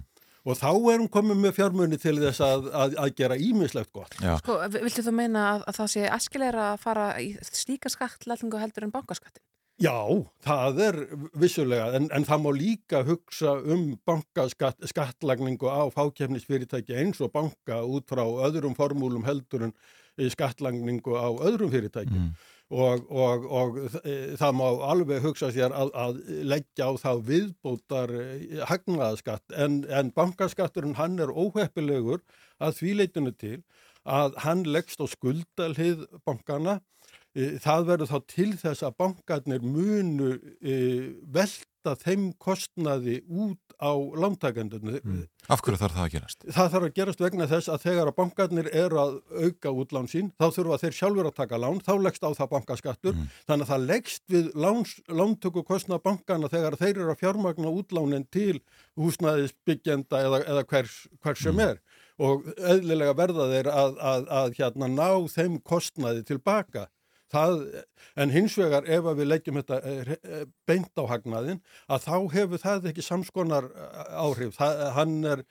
og þá erum komið með fjármunni til þess að, að, að gera ímislegt gott. Já. Sko, vi- viltu þú meina að, að það sé æskilegra að fara í slíka skattlætingu heldur en bankaskattin? Já, það er vissulega, en, en það má líka hugsa um bankaskattlagningu á fákefnisfyrirtæki eins og banka út frá öðrum formúlum heldur en eh, skattlagningu á öðrum fyrirtæki. Og, og, og e, það má alveg hugsa sér að, að leggja á þá viðbótar e, hagnaðaskatt en, en bankaskatturinn hann er óheppilegur að því leitinu til að hann leggst á skuldalhið bankana það verður þá til þess að bankarnir munu e, velta þeim kostnaði út á lántakendunum. Mm. Af hverju þarf það að gerast? Það þarf að gerast vegna þess að þegar að bankarnir eru að auka útlán sín, þá þurfa þeir sjálfur að taka lán, þá leggst á það bankaskattur, Mm. þannig að það leggst við lántöku kostnað bankana þegar þeir eru að fjármagna útlánin til húsnæðisbyggjenda eða, eða hvers, hvers sem er og eðlilega verða þeir að, að, að hérna, ná þeim kostnaði tilbaka. Það, en hins vegar ef við leggjum þetta eh, eh, beint á hagnaðin að þá hefur það ekki samskonar eh, áhrif. Það, hann er,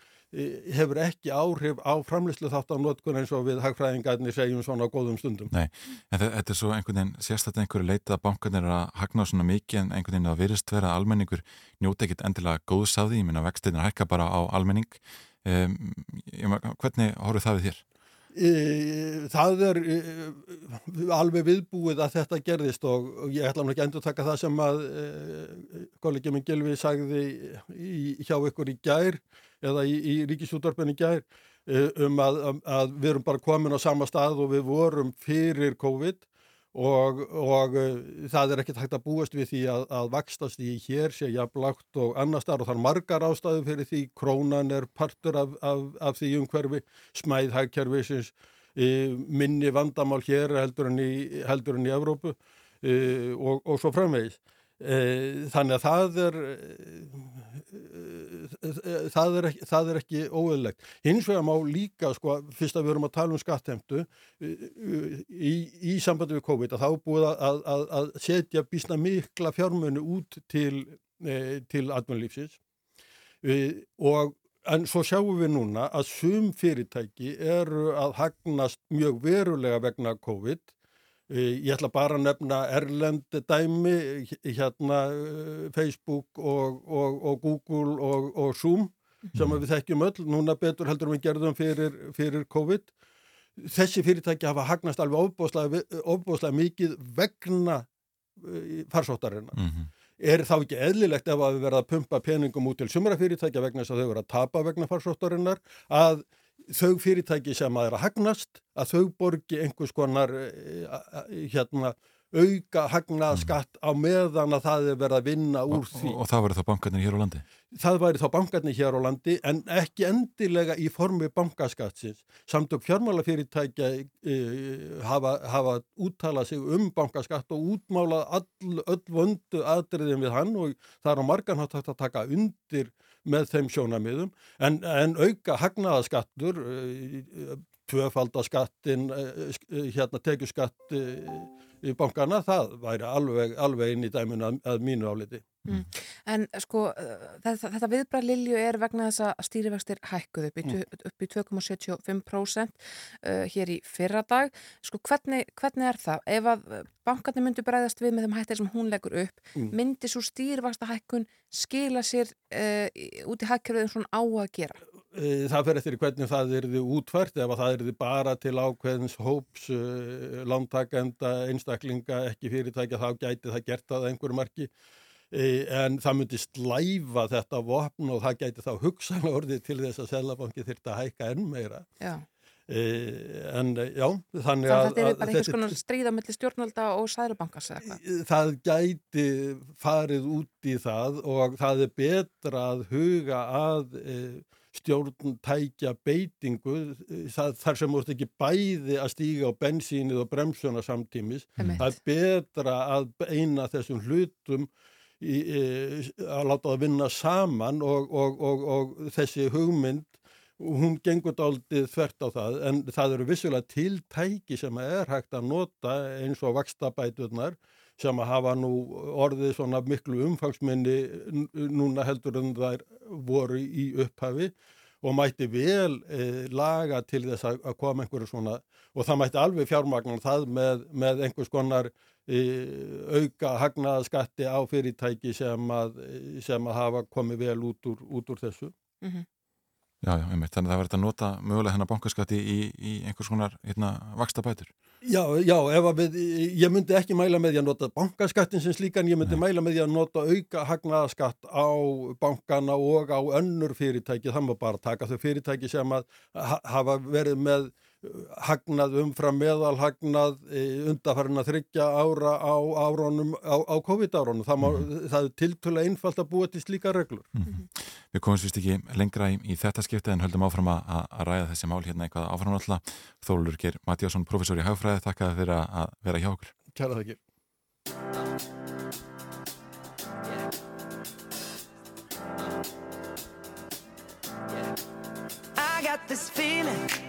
hefur ekki áhrif á framlýslu þátt á notkun eins og við hagfræðingarnir segjum svona á góðum stundum. Nei, en þe- þetta er svo einhvern veginn sérstætt einhverju leitað að bankarnir er að hagna svona mikið en einhvern veginn að virðist vera að almenningur njóta ekkit endilega góðs af því, ég minna vextinir hækka bara á almenning um, hvernig horfðu það við þér? E, það er e, alveg viðbúið að þetta gerðist og, ég ætla nú ekki að endur taka það sem að e, kollegi minn Gilvi sagði í, hjá ykkur í gær eða í, í ríkisútvarpin í gær um að, að við erum bara komin á sama stað og við vorum fyrir COVID og, og e, það er ekkert hægt að búast við því að, að vakstast í hér sé jafnlagt og annar staðar og það er margar ástæðu fyrir því krónan er partur af, af, af því umhverfi smæð hagkerfisins e, minni vandamál hér heldur en í, heldur en í Evrópu e, og, og svo framvegis. E, þannig að það er það er ekki, það er ekki óeðlegt. Hins vegar má líka, sko, fyrst að við erum að tala um skattheimtu í, í sambandi við COVID að þá búið að, að, að setja bísna mikla fjármönu út til, e, til atvinnulífsins e, og En svo sjáum við núna að sum fyrirtæki eru að hagnast mjög verulega vegna COVID. Eh, Ég ætla bara að nefna Erlend dæmi, hérna eh, Facebook og, og, og Google og, og Zoom sem við þekkjum öll, núna betur heldur við gerðum fyrir, fyrir COVID. Þessi fyrirtæki hafa hagnast alveg ofbóðslega, mikið vegna eh, farsóttarinnar. Mm er þá ekki eðlilegt ef að við verða að pumpa peningum út til sumra fyrirtækja vegna þess að þau verða að tapa vegna farsóttarinnar að þau fyrirtæki sem að er að hagnast að þau borgi einhvers konar eh, hérna auka hagnaðskatt á meðan að það er verið að vinna úr Og, því. og það verður þá bankarnir hér á landi? Það væri þá bankarnir hér á landi en ekki endilega í formi bankaskattsins. Samtök fjármálafyrirtækja e, hafa, hafa úttalað sig um bankaskatt og útmálað all, öll vöndu aðdriðin við hann og það er á margan hátt hægt að taka undir með þeim sjónamiðum en, en auka hagnaðaskattur, e, tvöfaldaskattin, e, hérna tekjuskatt e, í bankana, það væri alveg, alveg inn í dæminu að, mínu áliti. Mm. En sko þetta, þetta viðbræð Lilju er vegna þess að stýrivextir hækkuð upp í, mm. í 2,75% uh, hér í fyrra dag. Sko hvernig, hvernig er það? Ef að bankarnir myndu bræðast við með þeim hættir sem hún leggur upp, Mm. myndi svo stýrivexta hækkun skila sér uh, út í hækkerfið svona á að gera? Eh, það fer eftir hvernig það erði útfært ef að það erði bara til ákveðins hóps uh, lántakenda einstaklinga, ekki fyrirtækja þá gæti það gert það að einhverju marki uh, en það myndi slæfa þetta vopn og það gæti þá hugsanlega orðið til þess að Selabanki þyrfti að hækka enn meira Já. en eh, já, þannig að þetta er bara einhvers konar stríða mellir stjórnalda og eitthvað. það gæti farið út í það og það er betra að huga að stjórn tækja beitingu e, það, þar sem múst ekki bæði að stíga á bensínið og bremsuna samtímis. Einmitt. Það er betra að beina þessum hlutum í, e, að láta það vinna saman og, og, og, og þessi hugmynd hún gengur dálítið þvert á það en það eru vissulega tiltæki sem er hægt að nota eins og vakstabæturnar sem að hafa nú orðið svona miklu umfangsminni núna heldur en þær voru í upphafi og mætti vel e, laga til þess að, að koma einhverju svona og það mætti alveg fjármagnan það með, með einhvers konar e, auka hagnaðaskatti á fyrirtæki sem að, sem að hafa komið vel út úr, út úr þessu. Mm Já, já, einmitt. Þannig að það verður að nota mögulega hennar bankaskatti í, í einhvers konar hérna, vaksta bætur. Já, já, að við, ég myndi ekki mæla með því að nota bankaskattin sem slíkan, ég myndi Nei. mæla með því að nota auka hagnaðaskatt á bankana og á önnur fyrirtæki, það má bara taka þau fyrirtæki sem að ha hafa verið með hagnað umfram meðalhagnað undarfærin að þryggja ára á, árónum, á, á COVID-árónum. Það, má, það er tiltölu einfalt að búa til slíka reglur. Við komumst vist ekki lengra í, í þetta skiptið en höldum áfram að, að ræða þessi mál hérna eitthvað áfram alltaf. Þólur Geir Matjásson, professor í hagfræði, þakka fyrir að, vera hjá okkur. Kæra þakkir. I got this feeling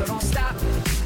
so don't stop.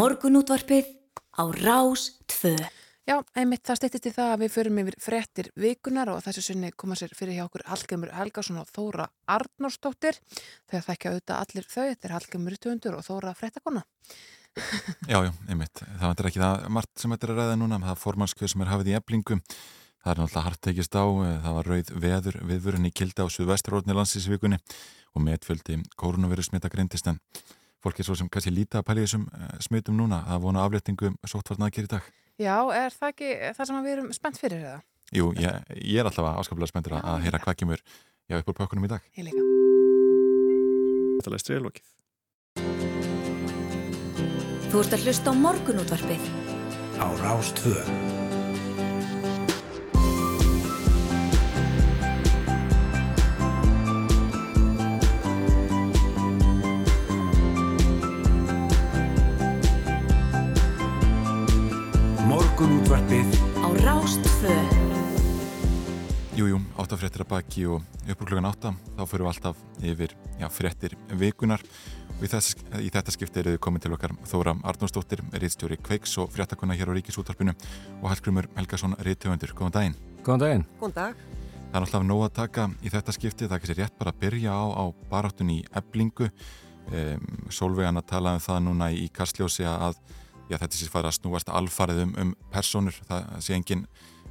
Morgunútvarpið á Rás 2. Já, einmitt það stýttist í það að við förum yfir frettir vikunar og þessu sinni koma sér fyrir hjá okkur Hallgjörmur Helgason og Þóra Arnórsdóttir þegar þekkja auðvitað allir þau, þetta er Hallgjörmur Töndur og Þóra Frettakona. Já, já, einmitt. Það er ekki það margt sem þetta er að ræða núna, það er formannskjöð sem er hafið í eblingum. Það er náttúrulega hart tekist á, það var rauð veður viðvörun í kilda á suðvesturrótni landsísvíkunni og metfjöldi kórunveru smita greindist en fólk er svo sem kannski líta að pæli þessum eh, smitum núna að vona afléttingum sóttvarn aðgeri í dag. Já, er það ekki það sem við erum spennt fyrir eða? Jú, ég, ég er alltaf áskaplega spenntur að, að heyra hvað kemur já, upp úr pökkunum í dag. Ég líka. Þetta er stríðlokið. Þú ert að hlusta á morgunútvarpið á Rástvö. Morgun útvarpið á Rástvö. Jújú, áttafréttir að baki og upp úr klukkan átta, þá fyrir við alltaf yfir já, fréttir vikunar og í, þess, í þetta skipti eru komin til okkar Þóra Arnósdóttir, riðstjóri Kveiks og fréttakona hér á Ríkisúttarpinu og Hallgrimur Helgason, riðtöfundur. Góðan daginn. Góðan daginn. Góðan dag. Það er alltaf nóg að taka í þetta skipti, það er sér rétt bara að byrja á, á baráttun í eblingu. Um, Solveigana talaði um það núna í Kastljósi að já, þetta sé fara að snúast alfarið um, um personur, það sé engin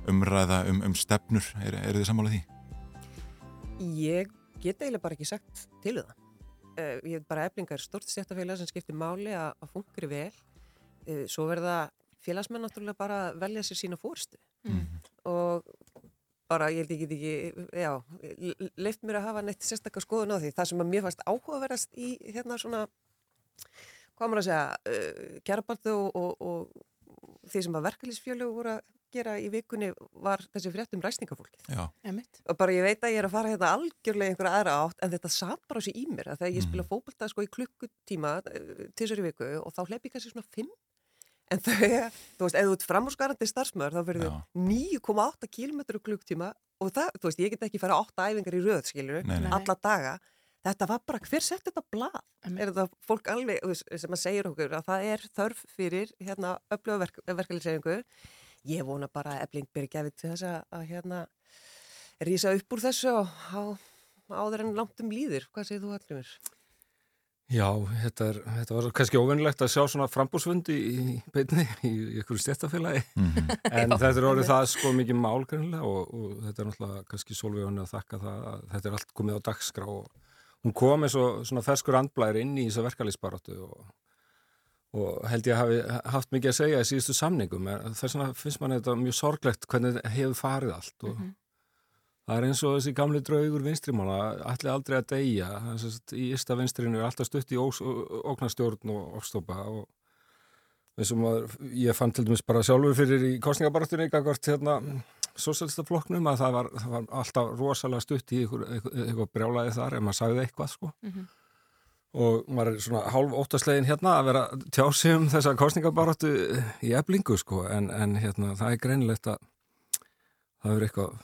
umræða um, um stefnur, er, er þið sammálið því? Ég get eiginlega bara ekki sagt til um það. Uh, ég veit bara eflingar stort stjættafélag sem skiptir máli að, að fungri vel. Uh, svo verða félagsmenn náttúrulega bara að velja sér sína fórstu. Mm. Og bara ég held ekki ekki, já, leift mér að hafa neitt sérstakka skoðun á því. Það sem að mér fannst áhugaverðast í hérna svona, hvað maður að segja, uh, kjærabartu og, og, og því sem að verkefliðsfjölu voru að gera í vikunni var þessi frétt um ræsningafólkið. Já. Emitt. Og bara ég veit að ég er að fara hérna algjörlega í einhverja aðra átt en þetta satt bara þessi í mér að þegar ég spila fókbalta sko í klukkutíma til þessari viku og þá hleyp ég kannski svona 5 en þau, þú veist, ef þú ert framhúsgarandi starfsmöður þá verður þau 9,8 km klukkutíma og það, þú veist, ég get ekki fara 8 æfingar í röð, skilur, alla daga þetta var bara, hver sett þetta blað? Er þetta fólk alveg, sem að segja okkur að það er þörf fyrir hérna öfluga verk, verkefliðseyfingu ég vona bara að ebling byrja gefið til þess að, hérna rýsa upp úr þessu og á, áður en langt um líður. Hvað segir þú allir mér? Já, þetta, er, þetta var kannski óvinnlegt að sjá svona frambúsfundi í, í beinni í, einhverju stjættafélagi en Já, þetta er orðið það sko mikið mál greinlega og, og þetta er náttúrulega kannski sólvegunni að þakka það að þetta er allt komið á dagskrá og hún kom eins og svona ferskur andblæðir inn í þessa verkalýsbaráttu og, og held ég að hafi haft mikið að segja í síðustu samningum þess vegna finnst mann þetta mjög sorglegt hvernig hefur farið allt og Það er eins og þessi gamli draugur vinstrimála, allir aldrei að deyja. Í ysta vinstrinu er alltaf stutt í ógnarstjórn og ofstopa og eins og maður, ég fann til dæmis bara sjálfur fyrir í kostningabartunni gagvart hérna sósælstaflokknum að það var, það var alltaf rosalega stutt í eitthvað, eitthvað, eitthvað brjálaði þar ef maður sagði eitthvað sko. Mhm. Og maður er svona hálf óttaslegin hérna að vera að tjá sig um þessa kostningabaratu í eblingu sko. En, en hérna það er greinilegt að það er eitthvað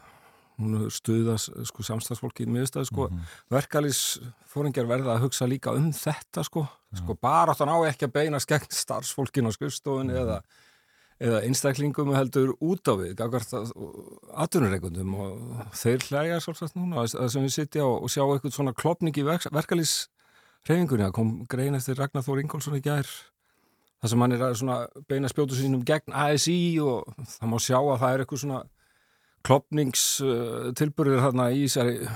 hún stuðast sko, samstagsfólki í miðurstað sko, mm verkalýsfóringjar verða að hugsa líka um þetta sko, sko bara áttan á ekki að beina skegn starfsfólkin á skrifstofun eða, eða einstaklingum heldur út á við, gagvart aðtunurreikundum og þeir hlæja svolítið núna að sem við sitja og, og sjá eitthvað svona klopning í verk, verkalýsreifingunni að kom grein eftir Ragnar Þór Ingólfsson í gær þar sem hann er að svona beina spjótu sínum gegn ASI og það má sjá að það er eitthvað svona klopningstilburðir þarna í þessari,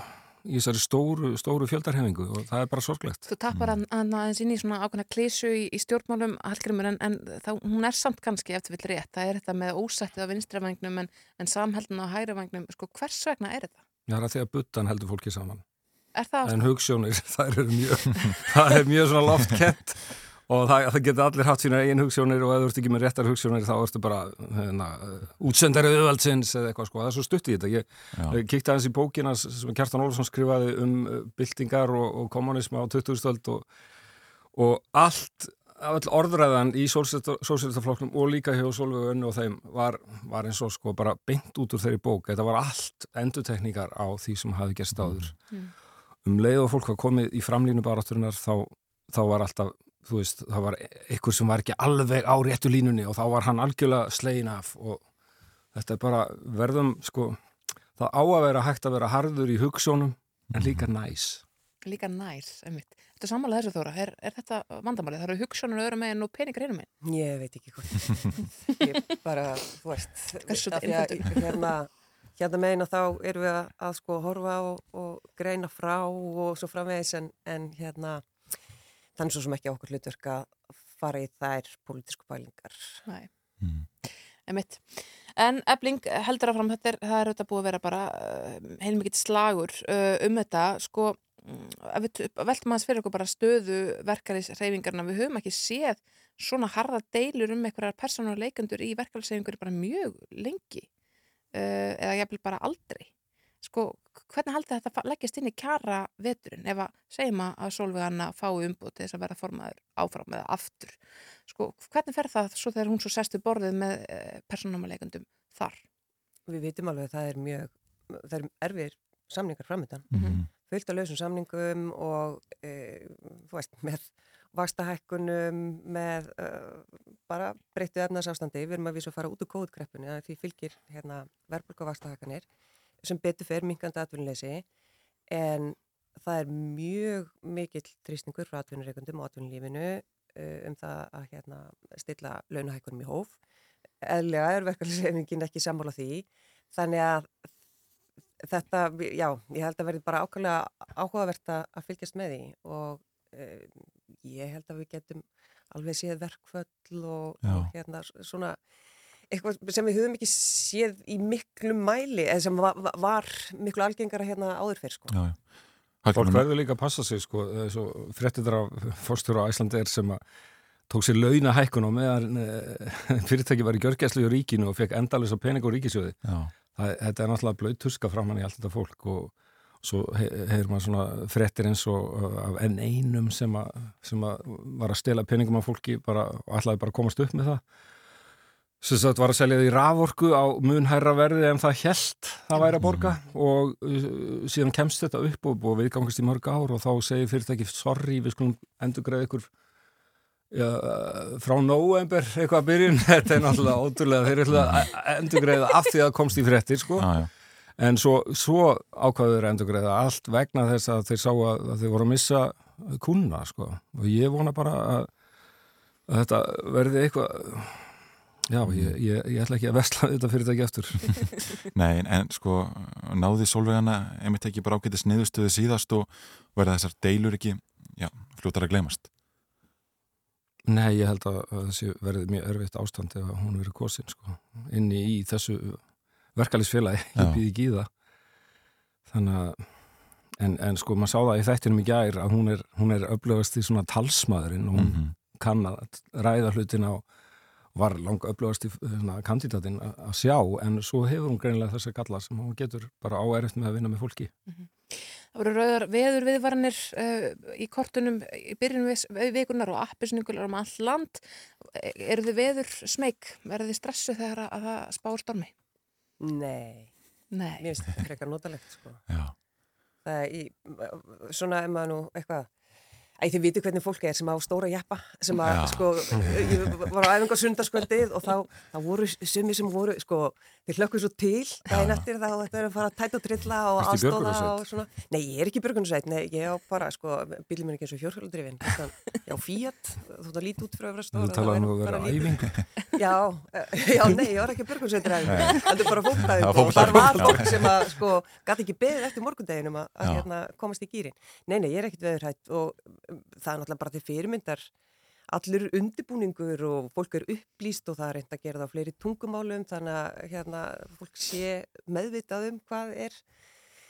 í þessari stóru, stóru fjöldarhefingu og það er bara sorglegt. Þú tappar hann mm. aðeins inn í svona ákveðna klísu í, í stjórnmálum Hallgrimur en, en þá, hún er samt kannski eftir vill rétt. Það er þetta með ósættið á vinstravangnum en, en samhældin á hægravangnum. Sko hvers vegna er þetta? Já, það er því að buttan heldur fólki saman. Er það En hugsjónir, það er mjög, það er mjög svona loftkett og það, það geta allir hatt sína eigin hugsjónir og ef þú ert ekki með réttar hugsjónir þá ertu bara hérna, útsendari auðvaldsins eða eitthvað sko, það er svo stutt í þetta. Ég, ég kíkti aðeins í bókina sem Kjartan Ólafsson skrifaði um uh, byltingar og, og kommunisma á 2000-stöld og, og allt all orðræðan í sólsýrtaflokknum og líka hjá Solveig Önnu og þeim var, var eins og sko bara beint út úr þeirri bók. Þetta var allt endutekníkar á því sem hafi gerst áður. Mm. um leið og fólk var komið í framlínu barátturinnar þá, þá var alltaf þú veist, það var einhver sem var ekki alveg á réttu línunni og þá var hann algjörlega slegin af og þetta er bara verðum, sko það á að vera hægt að vera harður í hugssjónum en líka næs líka nær, einmitt. Þetta er sammála þessu þóra. Er, er þetta vandamálið? Það eru hugssjónur öðrum meginn og peningar einum meginn? Ég veit ekki hvort. Ég bara, þú veist, hérna, hérna meina þá erum við að, að sko horfa og, og greina frá og svo framvegis en, en hérna, þannig svo sem ekki okkur hlutverk að fara í þær pólitísku pælingar. Nei. Einmitt. En ebling heldur áfram, þetta er, það er auðvitað búið að vera bara uh, heilmikið slagur uh, um þetta, sko, mm, ef við t- veltum aðeins fyrir okkur bara stöðu verkarisreifingarna, við höfum ekki séð svona harða deilur um einhverjar persónuleikendur í verkarisreifingur bara mjög lengi uh, eða jafnvel bara aldrei sko, hvernig haldið þetta leggjast inn í kjara veturinn ef að segjum að- Solveiganna fái umbúð til þess að vera formaður áfram eða aftur sko, hvernig fer það svo þegar hún svo sestu borðið með uh, persónuleikendum þar? Við vitum alveg að það er mjög, það er erfir samningar framöndan. Mhm. Fullt af lausum samningum og e, veist, með vakstahækkunum, með uh, bara breyttu efnarsástandi. Við erum að vísa að fara út úr kóðkreppunni að því fylgir hérna, verðbólk og vakstahækkanir sem betur fer minkandi atvinnuleysi en það er mjög mikill trýstingur frá atvinnureikundum og atvinnulífinu uh, um það að hérna, stilla launahækkunum í hóf. Eðlega er verkefnisefningin ekki sammála því þannig að þetta, já, ég held að verði bara ákvæmlega áhugavert að fylgjast með því og uh, ég held að við getum alveg séð verkföll og, og hérna svona eitthvað sem við höfum ekki séð í miklu mæli eða sem var, var miklu algengara hérna áður fyrr sko. Já, já. Fólk verður líka að passa sig sko, fréttir af fórstjóra á Æslandi er sem að tók sér launa hækkun á meðan eh, fyrirtæki var í gjörgæslu í ríkinu og fekk endalins á pening og ríkisjóði. Já. Það, þetta er náttúrulega blöð tuska framann í allt þetta fólk og svo he- heyrir maður svona fréttir eins og uh, af enn einum sem, a, sem að var að stela peningum af fólki bara, og ætlaði bara að komast upp með það. Sem sagt var að selja því raforku á mun hærra verði en það held það væri að borga. Og uh, síðan kemst þetta upp og, og viðgangast í mörg ár og þá segir fyrirtæki sorry, við skulum endur greið ykkur já, frá november eitthvað að byrjun, þetta er náttúrulega ótrúlega, þeir eru að endur greiða af því að komst í fréttir sko. Já. en svo, svo ákvaður endur greiða allt vegna þess að þeir sá að, að þeir voru að missa kuna sko. Og ég vona bara að, að þetta verði eitthvað Já, ég, ég, ég ætla ekki að vesla þetta fyrirtæki eftir. Nei, en, en sko náði Solveigana einmitt ekki bara ágætið sniðustöðu síðast og verða þessar deilur ekki, já, fljótar að gleymast. Nei, ég held að, þessi verði mjög erfitt ástand ef hún verið kosin sko, inni í þessu verkalisfélagi, ég býð ekki í það. Þannig að, en, en sko, maður sá það í þættinum í gær að hún er, hún er öflugast í svona talsmaðurinn og hún Mhm. kann að ræða hlutina og var langa öflugast í kandidatin að að sjá, en svo hefur hún greinilega þessa galla sem hún getur bara á erfitt með að vinna með fólki. Það voru rauðar veður viðvaranir uh, í kortunum í byrjunum við, vikunar og appisningular um all land. Eru þið veður smeg? Verðu þið stressu þegar að, að það spáur stormi? Nei, Nei. mér finnst þetta frekar notalegt sko. Já. Það er í, svona ef maður nú eitthvað Æ, þið viti hvernig fólk er sem á stóra jeppa sem að, Já. sko, ég var á æfingar sundarskvöldið og þá, þá voru sumi sem voru, sko, þeir hlökkuð svo til daginn eftir þá þetta er að fara að tæta og trilla og aðstóða björgunarsveit? og svona. Nei, ég er ekki björgunarsveit, nei, ég á bara, sko, minn er ekki eins og fjórhjóladrifin, ég á Fiat, þú ert að líti út að vera stóra. Þú talaði nú að vera á æfingu. Já, eh, já, nei, ég var ekki björgunarsveitur Nei. þetta er bara Já, Já. fólk það er náttúrulega bara til fyrirmyndar allur undibúningur og fólk er upplýst og það er reynd að gera það á fleiri tungumálum þannig að hérna, fólk sé meðvitað um hvað er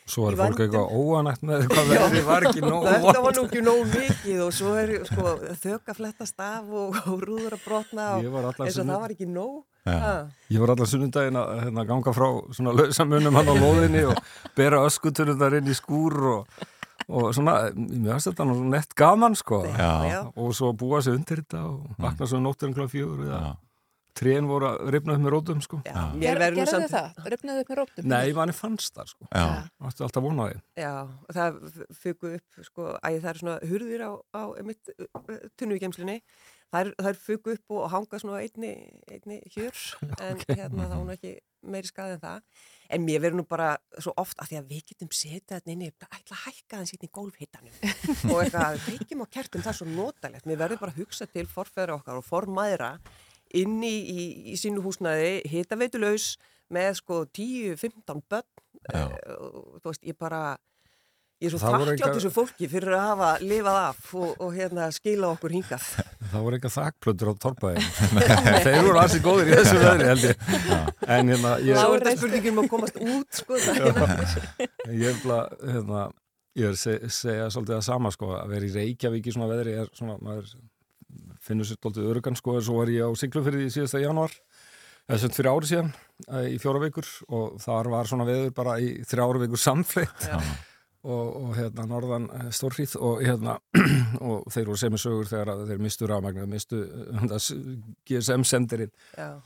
Svo er fólk eitthvað óanætt með hvað verði var ekki nóg Þetta var nú ekki nóg mikið og svo er sko, þök að flettast af og, og rúður að brotna og eins og það var ekki nóg. Já. Ha. Ég var allan sunnundaginn að hérna, ganga frá svona lausamunum hann á lóðinni og bera öskuturundar inn í skúr og, og svona, mér finnst þetta nú nett gaman sko Já. Já. og svo búa sig undir þetta og vakna svo nótturinn klá fjögur eða trén voru að rifna upp með rótum sko Já, Já. Gerðu samt- þið það? Röfnaðu upp með rótum? Nei, manni fannst það sko Já. Máttu alltaf vona því Já, það fugu upp, sko, æ, það er svona hurðir á, á mitt tunnugemslunni. Það er, fugu upp og hanga svona einni, einni hjör, en hérna þá er nú ekki meiri skaði en það. En mér verður nú bara svo oft að því að við getum setið þetta inni, bara ætla að hækka þann sýtni í gólfhittanum og eitthvað, kveikjum á kertum, það er svo notalegt. Mér verður bara að hugsa til forfæður okkar og formæðra inni í, í, í sínu húsnaði, hitaveitulaus með sko 10-15 börn, eh, og þú veist, ég bara, ég er svo Það voru þakklátt þessu fólki fyrir að hafa lifað af og, og hérna skila okkur hingað. Það voru eitthvað þakplötur á torpaði Þeir voru alls í góðir í þessu veðri held ég. En hérna ég, Þá er þetta spurningin um að komast út, sko, það ég hérna, Ég er að seg- segja svolítið það sama sko, að vera í Reykjavík í svona veðri er svona, maður finnur sér svolítið örugan sko, en svo var ég á Siglufyrði í síðasta januar, sem fyrir ári síðan eh, í fjóra vikur og þar var svona veður bara í þrjára vikur samfleitt og, og hérna norðan eh, stórhríð og hérna og þeir voru sem er sögur þegar að þeir mistu rafmagnið, mistu eh, GSM-sendirinn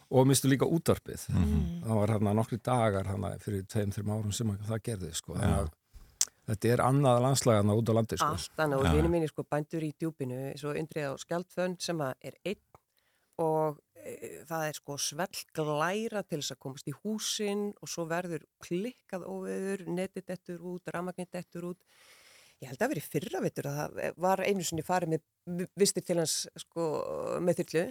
og mistu líka útvarpið. Mhm. Það var hérna nokkri dagar hérna fyrir tveim, þreim árum sem að það gerði sko. Að Þetta er annað landslagana út á landi sko. Allt annað og Já. vinið mínir sko bændur í djúpinu svo undrið á skjaldfönn sem að er einn og það er sko svell glæra til þess að komast í húsin og svo verður klikkað óveður, netið dettur út, ramagnið dettur út. Ég held að verið fyrra veitur að það var einu sinni farið með vistir til hans sko með þyrlu.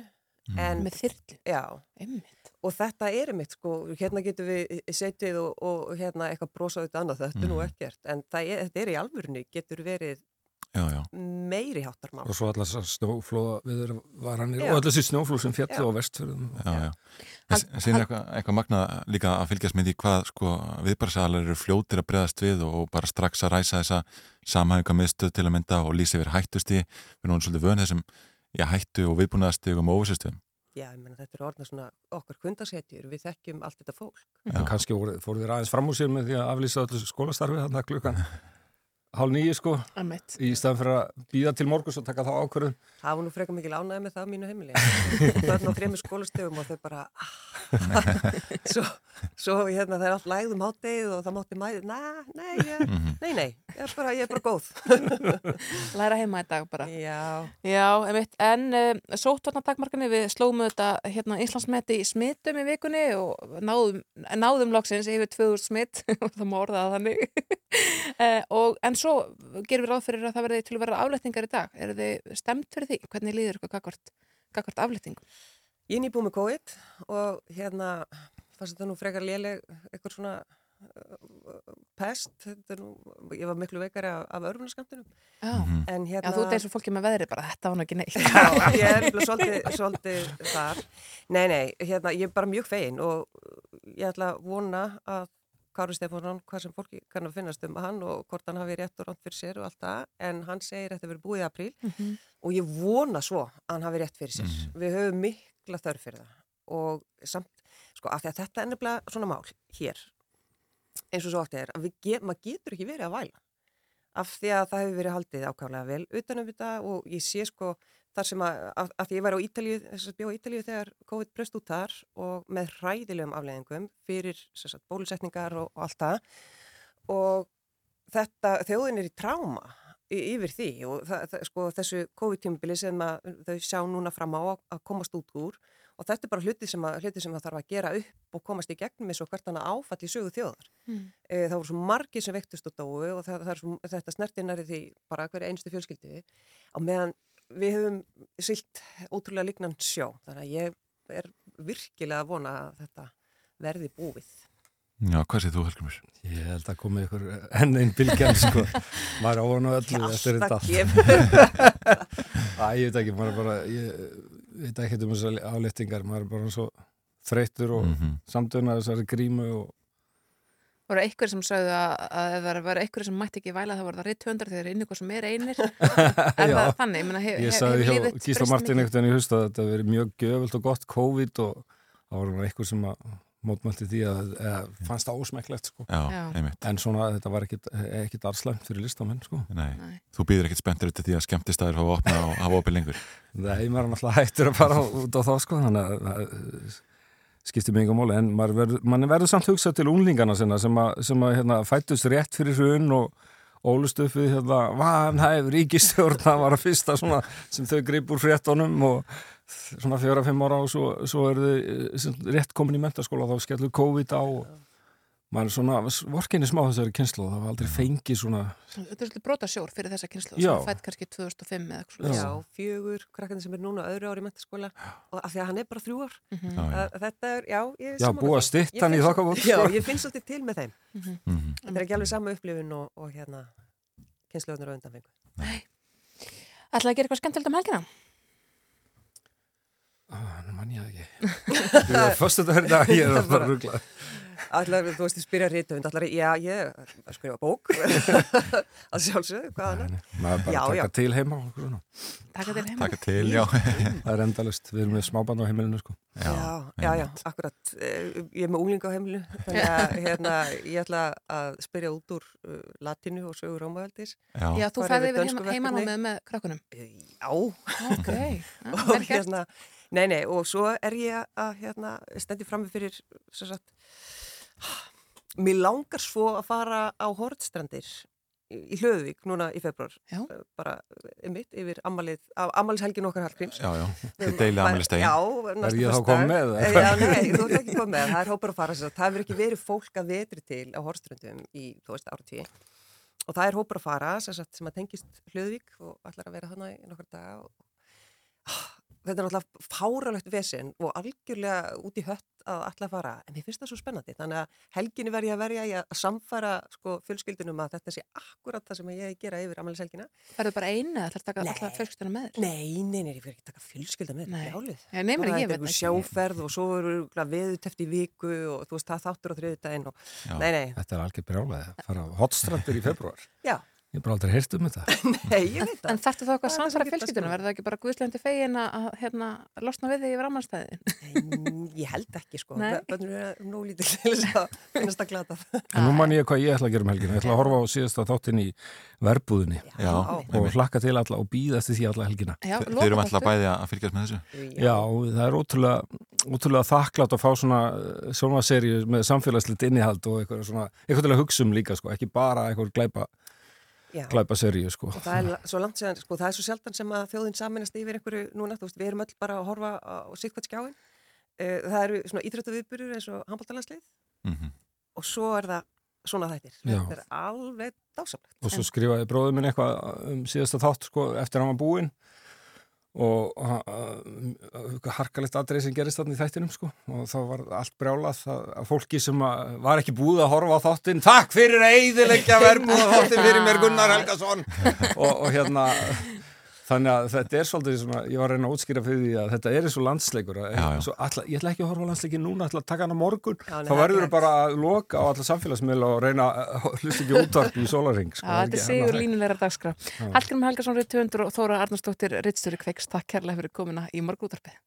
En, Með þyrlu? Já. Einmitt. Og þetta er einmitt sko, hérna getum við setið og, og hérna eitthvað brosaðu þetta annað, þetta er nú Mhm. ekkert. En það er, þetta er í alvörunni, getur verið Já, já. meiri háttarmál. Og svo allar þessar snjóflóða viður varanir og allar þessi snjóflóð sem fjallu á vestfjörðum. Er eitthvað, eitthvað magnað líka að fylgjast með því hvað sko, viðbarsalar eru fljótir að breðast við og bara strax að ræsa þessa samhæfinga miðstöð til að mynda og lýsa yfir hættusti. Við erum svolítið vön þessum já, hættu og viðbúnaðastegum og óvissustegum. Já, ég meina þetta er orðna svona okkar kundasetjur, við þekkjum allt þetta fólk. En kannski voru, fóru þér aðeins fram úr sér með því að aflýsa öllu skólastarfið þannig að klukkan hálf nýju sko Einmitt. í staðan fyrir að býða til morgus og taka þá ákvörðun. Það var nú frekar mikil ánæði með það á mínu heimili. Börn á þremur skólastegum og þau bara, ah. svo, svo hérna það er allt lægðum háttegið og það mátti mæði, na, nei, ég, Mhm. nei, nei, ég er bara, ég er bara góð. Læra heima í dag bara. Já. Já, einmitt. En uh, sóttvarnatakmarkani við slóum þetta hérna Íslandsmeti í smittum í vikunni og náðum, náðum loksins yfir 2000 smitt og það má orða það þannig. uh, og, en svo gerum við ráð fyrir að það verði til að vera afletningar í dag. Er þið stemt fyrir því? Hvernig líður ykkur gagvart, gagvart afletningum? Ég er nýbúið með COVID og hérna fannst þetta nú frekar léleg eitthvað svona uh, pest, þetta nú, ég var miklu veikari af, af örfunarskamptunum. Já. En hérna... Já, þú ert eins og fólki með veðri bara, þetta var nú ekki neitt. Já, ég er svolítið, svolítið þar. Nei, nei, hérna, ég er bara mjög fegin og ég ætla að vona að Kári Stefánsson, hvað sem fólki kann að finnast um hann og hvort hann hafi rétt og rátt fyrir sér og allt það, en hann segir að þetta verið búið í apríl Mhm. og ég vona svo að hann hafi rétt fyrir sér. Við höfum mikla þörf fyrir það og samt, sko, af því að þetta er nefnilega svona mál hér, eins og svo átti er, að við get, maður getur ekki verið að væla af því að það hefur verið haldið ákvæmlega vel utanum þetta og ég sé sko þar sem að, að, að ég var á Ítalíu, þess að bjóða Ítalíu þegar COVID bröst út þar og með hræðilegum afleðingum fyrir sagt, bólusetningar og, og allt það og þetta, þjóðin er í tráma yfir því og það, það, sko, þessu COVID-tímubili sem að þau sjá núna fram á að komast út úr og þetta er bara hluti sem, að, hluti sem að þarf að gera upp og komast í gegnum eins og hvert annað áfall í sögu þjóðar. Mm. E, það voru svo margir sem vektust og dói og það, það er svo, þetta snertinari því bara hverju einstu fjölskyldi á meðan við höfum silt ótrúlega líknan sjó þannig að ég er virkilega að vona að þetta verði búið. Já, hvað séð þú Helgumur? Ég held að komi ykkur enn einn bylgjan sko. maður er ofan á öllu eftir þetta. Æ, ég veit ekki, maður er bara, ég veit ekki um þessar afléttingar, maður er bara svo þreyttur og mm Mhm. samdöna þessari grímu og voru einhver sem sögðu að, að ef það var einhver sem mætti ekki væla þá var það reythöndar þegar það er ykkur sem er einir. Er Já. það þannig? Ég, meina, hef, Ég sagði hjá Gísla Martin einhvern veginn í hust að þetta verið mjög göfult og gott COVID og það var einhver sem að mótmælti því að, að fannst það ósmekklegt sko. Já. En svona þetta var ekkit, ekkit arslæmt fyrir listamenn sko. Nei. Þú býður ekkert spenntur út af því að skemmtistæður hafa opnað og hafa opið lengur. Nei, maður er náttúrulega hættur að fara út á þá sko, þannig að skiptir mig enga móli, en mann verður samt hugsað til unglingana sinna sem að, sem að hérna, fættust rétt fyrir hrun og ólust upp við hérna, vanhæf ríkistjórn, það var að fyrsta svona sem þau grip úr fréttonum og svona fjóra-fimm ára og svo, svo eru þau eh, rétt komin í mentaskóla þá skellur COVID á og maður er svona vorkinni smá þessari kynslu og það var aldrei fengið svona Þetta er svolítið brota sjór fyrir þessa kynslu Já. sem fætt kannski 2005 eða eitthvað Já, fjögur, krakkandi sem er núna öðru ári í mentaskóla og af því að hann er bara þrjú ár Mhm. Já, já. að, þetta er, já, ég er Já, að því. stytta Ég hann í finn þokkabót, svo- Já, sko. ég finn svolítið til með þeim Mhm. Mhm. Þetta er ekki alveg sama upplifun og, og hérna kynsluðunar á undanfengu Ætlaði að gera eitthvað skemmtilegt um helgina? Ah, nú mann ég það ekki. Ég er fyrst þetta fyrir dag, ég er bara rugglað. Allar, þú veist, ég spyrja rítund, allar, já, ég að skrifa bók, að sjálfsögðu, hvað hann maður bara Já, taka já. til heima og svona. Taka til heima. Taka til, já. það er endalust, við erum með smáband á heimilinu sko. Já, já, já, akkurat, Eh, ég er með úlinga á heimilu, þannig að hérna, ég ætla að spyrja út úr uh, latinu og sögur rómaveldis. Já, Já, þú ferði yfir yfir dönsku heiman á verkefni. með, með krökkunum. Já. Ok, já, og vel gert. hérna, nei, nei, og svo er ég að, hérna, stendi frammi fyrir, svo sagt, mér langar svo að fara á Hortstrandir í Hlöðvík núna í februar, Já. bara einmitt yfir ammalið, ammalið okkar Hallgríms. Já, já, þið deilið afmælisdaginn. Já, Er ég þá föstudag. kominn með? Já, nei, þú ert ekki komið með, það er hópar að fara sér. Það hefur ekki verið fólk að vetri til á Hortströndum í, þú veist, áratíði. Og það er hópar að fara sem, sagt, sem að tengist Hlöðvík og ætlar að vera þannig í nokkar daga. Og... Þetta er náttúrulega fáralegt vesen og algjörlega út í hött að ætla að fara. En mér finnst það svo spennandi. Þannig að helginni verð ég að verja í að samfæra sko, fjölskyldunum að þetta sé akkurat það sem ég gera yfir amalishelgina. Ferðu bara einu eða ætlar að taka alltaf fjölskylduna með þér? Nei, nei, nei, ég fyrir ekki að taka fjölskylda með Nei. brjálið. Já, nei, meina, Bara ég þetta veit er ekki. sjáferð og svo eru veðuteft í viku og þú veist, það þáttur á þriðudaginn og nei, nei, Þetta er algjör brjálega að fara á hotstrandir í februar já, Ég hef bara aldrei heyrt um þetta nei, ég veit það. En þá eitthvað Það er samfara svo fjölskylduna? sko. Verður það ekki bara guðslendi fegin að hérna, losna við þig yfir ammanstæðin? Mm, Ég held ekki sko, bönnur er nú lítið til þess að finnast að glata það. En nú man ég hvað ég ætla að gera um helgina Ég ætla að horfa á síðasta þáttin í verbúðinni Já, og hlakka til alla og býða eftir því alla helgina Já, Þe- Þeir eru alltaf bæði að fylgjast með þessu. Já, það er ótrúlega, ótrúlega þakklátt að fá svona sjónvaserju með samfélagslegt innihald og eitthvað svona, eitthvað til að hugsa um líka sko, ekki bara eitthvað glæpa. Glæpa serju sko. Og það er svo langt séðan, sko, það er svo sjaldan sem að þjóðin saminast yfir einhverju núna, þú veist, við erum öll bara að horfa á sikkvært skjáin. Eh, Það eru svona íþrötu viðburur eins og handbóltalandslið Mhm. og svo er það svona þættir. Þetta er alveg dásamlegt. og svo skrifaði bróður minn eitthvað um síðasta þátt sko, eftir að hann var búinn og harkalegt aðrið sem gerist þarna í þættinum sko. og þá var allt brjálað að, fólki sem að var ekki búið að horfa á þáttin takk fyrir að eiðilegja verbúða þáttin fyrir mér Gunnar Helgason og, og hérna þannig að þetta er svolítið að ég var að reyna að útskýra fyrir því að þetta er eins og landsleikur Já, já. Svo alla, ég ætla ekki að horfa á landsleikin núna, ég ætla að taka hann á morgun Já, þá er verður rétt. bara að loka á alla samfélagsmiðla og reyna að hlusta ekki útvarp í sólaring sko. Já, þetta er sigur línulegra dagskrá. Hallgrim Helgason, Rittvöndur og Þóra Arnarsdóttir, Rittstöri Kveiks, takk kærlega fyrir komuna í morgútarpið.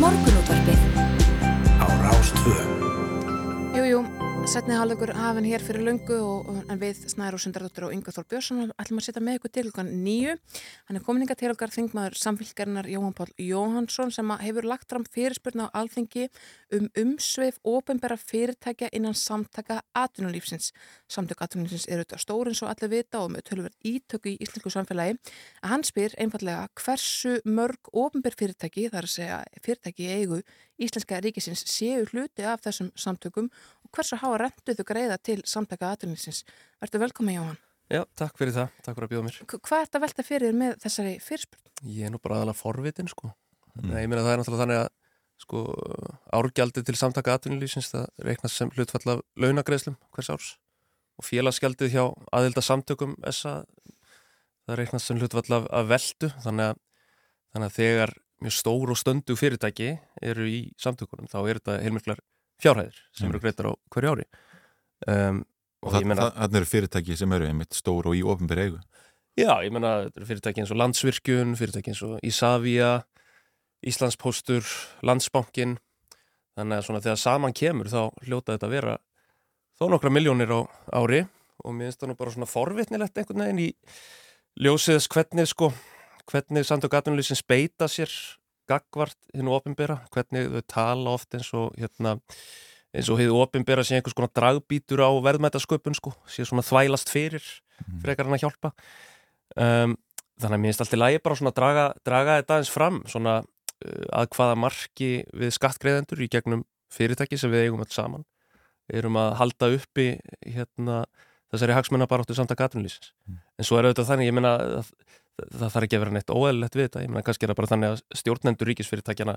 Morgunútvarpið. Á Rástvö Jú, jú, setni hálfleikur hafinn hér fyrir löngu og, en við Snæður og Sundardóttur og Inga Þór Björnsson ætlum að setja með ykkur til klukkan nýju. Hann er komininga til okkar þingmaður samfélgarinnar Jóhann Pál Jóhannsson sem hefur lagt fram fyrirspurna á alþingi um umsveif ofinbæra fyrirtækja innan samtaka atvinnulífsins. Samtök atvinnulífsins eru þetta stórin svo allir vita og með tölverð ítöku í íslensku samfélagi. Hann spyr einfallega hversu mörg ofinbær fyrirtæki, þar að segja fyrirtæki í eigu Íslenska ríkisins séu hluti af þessum samtökum og hversu háa rentu þau greiða til samtaka atvinnlýsins. Verður velkomin Jóhann. Já, takk fyrir það, takk fyrir að bjóða mér. Hvað er þetta velta fyrir þér með þessari fyrirspurn? Ég er nú bara aðalega forvitin, sko. Mm. Ég meina það er náttúrulega þannig að, sko, árgjaldið til samtaka atvinnulífsins það reiknast sem hlutfall af launagreðslum hvers árs og félagsgjaldið hjá aðilda samtökum SA það reiknast sem hlutfall af, af veldu þannig að, þannig að þegar mjög stór og stöndu fyrirtæki eru í samtökunum þá er þetta heilmiklar fjárhæðir sem eru greitar á hverju ári um, Og það, það, það eru fyrirtæki sem eru einmitt stór og í ofinbæri eigu. Já, ég menna fyrirtæki eins og Landsvirkjun, fyrirtæki eins og Ísavia, Íslandspóstur, Landsbankin þannig að svona þegar saman kemur þá hljóta þetta að vera þó nokkra miljónir á ári. Og mér finnst það nú bara svona forvitnilegt einhvern veginn í ljósiðs hvernig sko, hvernig samtök atvinnulísins beita sér gagvart hinn og ofinbera, hvernig þau tala oft eins og hérna eins og hefur ofinbera sé einhvers konar dragbítur á verðmætasköpun sko, sé svona þvælast fyrir frekar hann að hjálpa. Um, þannig að mér finnst alltaf lægi bara svona að draga, draga þetta aðeins fram svona uh, að hvaða marki við skattgreðendur í gegnum fyrirtæki sem við eigum alls saman erum að halda uppi hérna þessari hagsmennabaráttu samt að gatunlýsins en svo er auðvitað þannig, ég meina það, það þarf ekki að vera neitt óæðilegt við þetta. Ég meina kannski er það bara þannig að stjórnendur ríkisfyrirtækjana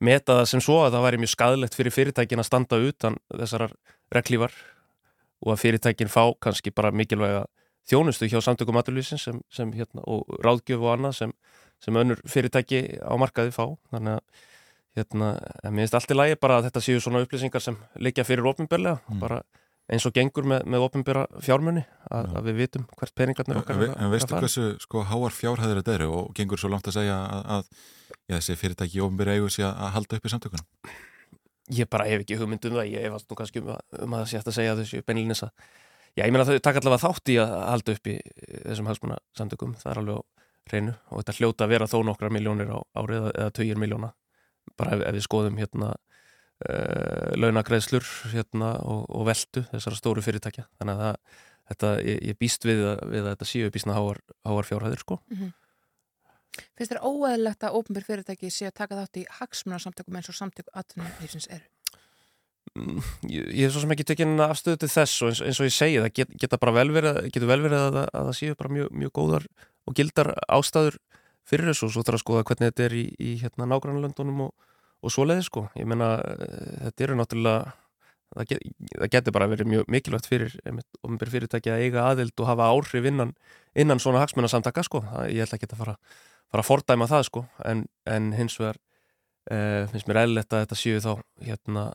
meta það sem svo að það væri mjög skadlegt fyrir fyrirtækin að standa utan þessarar reglívar og að fyrirtækin fá kannski bara mikilvæga þjónustu hjá samtökum aturlýsins sem, sem hérna, og ráðgjöf og annað sem, sem önnur fyrirtæki á markaði fá. Þannig að hérna, mér finnst allt í lagi bara að þetta séu svona upplýsingar sem liggja fyrir ofinbörlega, bara eins og gengur með, með ofinböra fjármunni að, að við vitum hvert peningarnir okkar En, en veistu hversu sko, háar fjárhæðir þetta eru? Og gengur svo langt að segja að, að já, þessi fyrirtæki í ofinbæri eigu sé að halda upp í samtökunum? Ég bara hef ekki hugmynd um það, ég hef nú kannski um um að að segja þessu beinlinis að Já, ég meina þau taka allavega þátt í að halda upp í þessum hagsmuna samtökum, það er alveg á reynu og þetta hljóta að vera þó nokkra miljónir á árið eða, tugir miljóna bara ef, ef við skoðum hérna launagreðslur hérna og, og veldu þessara stóru fyrirtækja þannig að það, þetta, ég, ég býst við að, við að þetta séu býstna háar, háar fjárhæðir sko Mhm. Finnst þér óæðilegt að ópenbjör fyrirtæki sé að taka þátt í hagsmunarsamtökum eins og samtök atvinnulífsins eru? Mm, ég, ég er svo sem ekki tekinn afstöðu til þess og eins, eins og ég segi það get, geta bara vel verið, getur vel verið að, að það séu bara mjög, mjög góðar og gildar ástæður fyrir þessu og svo þarf að skoða hvernig þetta er í, í hérna nágrannlöndunum og, og svoleiði sko. Ég meina eh, þetta eru náttúrulega það, get, það getur bara verið mjög mikilvægt fyrir ofinbér fyrirtæki að eiga aðild og hafa áhrif innan, innan svona hagsmunasamtaka sko, það, ég ætla ekki að fara, fara að fordæma það sko. En, en hins vegar eh, finnst mér eðlilegt að þetta séu þá hérna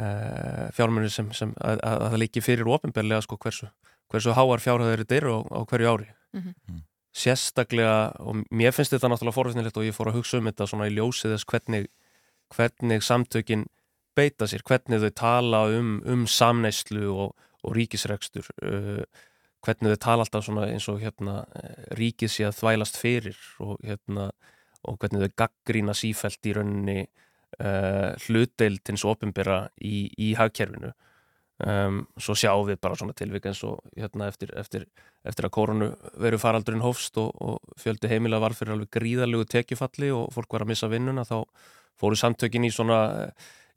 uh, fjármunir sem, sem að, að, að það líki fyrir ofinbeglega sko hversu, hversu háar fjárhæður þetta eru á, á hverju ári. Mhm. sérstaklega og mér finnst þetta náttúrulega forvittnilegt og ég fór að hugsa um þetta svona í ljósið þess hvernig, hvernig samtökin beita sér, hvernig þau tala um, um samneyslu og, og ríkisrekstur uh, hvernig þau tala alltaf eins og hérna eh, ríkið sé að þvælast fyrir og hérna og hvernig þau gaggrína sífælt í rauninni uh, hlutdeild hins ofinbera í, í hagkerfinu. Um, svo sjáum við bara svona tilvik eins og hérna eftir, eftir, eftir að koronu veru faraldurinn hófst og, og fjöldi heimila var fyrir alveg gríðarlegu tekjufalli og fólk var að missa vinnuna þá fóru samtökin í svona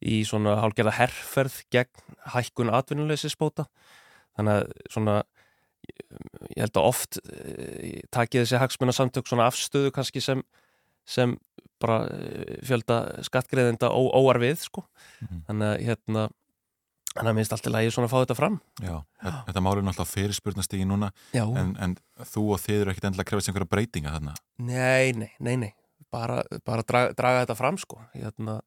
í svona hálgerða herrferð gegn hækkun atvinnuleysisbóta. Þannig að svona ég held að oft eh, takið þessi hagsmunna samtök svona afstöðu kannski sem, sem bara eh, fjölda skattgreðenda ó, óar við sko. Þannig að hérna þannig að minnst alltaf lægi svona að fá þetta fram. Já, þetta, þetta máli er náttúrulega fyrirspurnastígi núna Já. en, en þú og þið eru ekkit endilega að krefast einhverja breytinga þarna? Nei, nei, nei, nei bara, bara draga, draga þetta fram sko hérna,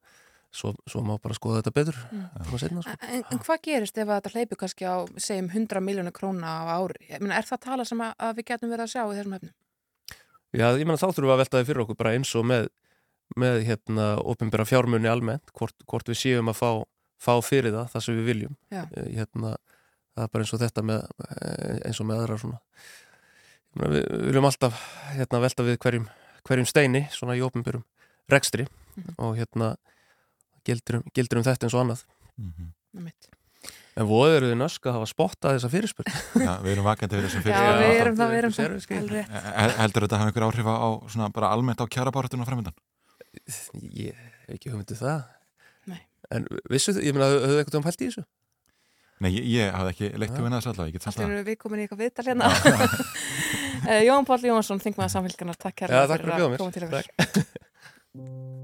svo, svo má bara skoða þetta betur mm. setna, sko. En, en hvað gerist ef þetta hleypur kannski á, segjum, 100 miljónu króna á ári? Meina, er það tala sem að, að við getum verið að sjá í þessum hefnum? Já, ég meina þá þurfum við að velta því fyrir okkur bara eins og með með hérna ofinbæra fjármunni almennt hvort, hvort við séum að fá, fá fyrir það það sem við viljum. Eh, hérna, það er bara eins og þetta með, eh, eins og með aðra svona við viljum alltaf hérna, velta við hverjum, hverjum steini svona í ofinbærum rekstri og hérna gildur um, gildur um þetta eins og annað. Einmitt. En voðu eru þið nösk að hafa spottað þessa fyrirspurn? Já, við erum vakandi við þessum Já, fyrir við erum það, við erum það, alveg Heldur þetta hafa einhver áhrif á svona bara almennt á kjarabarátuna framöndan? Ég hef ekki hugmyndið það. Nei. En vissu þið, ég meina, höfðu eitthvað um fælt í þessu? Nei, ég, ég hafði ekki leitt Já. að þessu allavega, ég get Allt samt í það. einu við komin í eitthvað viðtal hérna Jón Páll Jónsson, þingmaður samfélgjarnar Takk kærlega fyrir að koma til okkar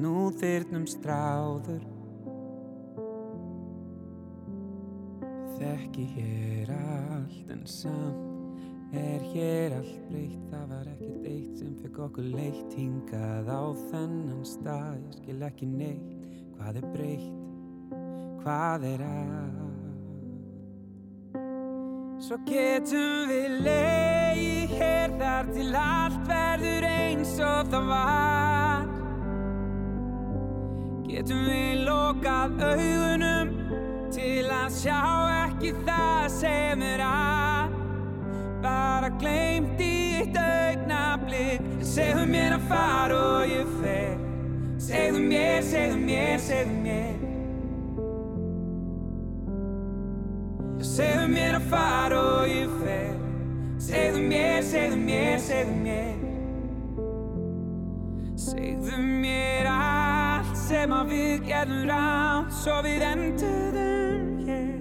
nú þyrnum stráður. Þekki hér allt en samt Er hér allt breytt, það var ekkert eitt sem fekk okkur leitt hingað á þennan stað. Ég skil ekki neitt, hvað er breytt, hvað er að? Svo getum við leið hér þar til allt verður eins og það var Getum við lokað augunum til að sjá ekki það sem er að. Bara gleymt í eitt augnablik Segðu mér að fara og ég fer. Segðu mér, segðu mér, segðu mér. Segðu mér að fara og ég fer. Segðu mér, segðu mér, segðu mér. Segðu mér allt sem að við gerðum rátt Svo við enduðum hér.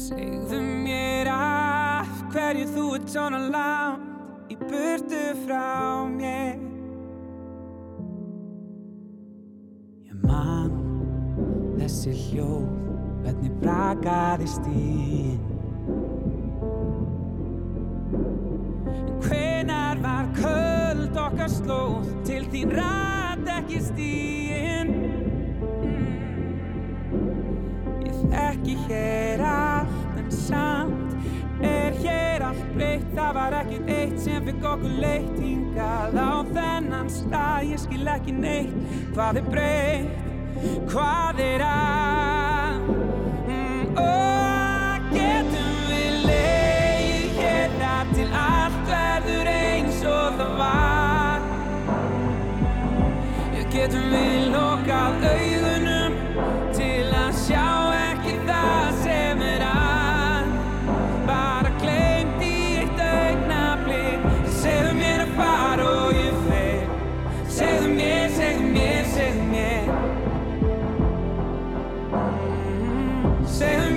Segðu mér af hverju þú ert svona langt Í burtu frá mér. Ég man þessi hljóð Hvernig brakaði stíðin okkar slóð. Til þín rætt ekki stíðin Ég þekki hér allt en samt Er hér allt breytt. Það var ekkert eitt sem fikk okkur leitt Hingað á þennan stað. Ég skil ekki neitt Hvað er breytt Hvað er að. Mm, Ó, Getum við lokað augunum til að sjá ekki það sem er að. Bara gleymt í eitt augnablik Segðu mér að fara og ég fer. Segðu mér, segðu mér, segðu mér. Mm, Segðu mér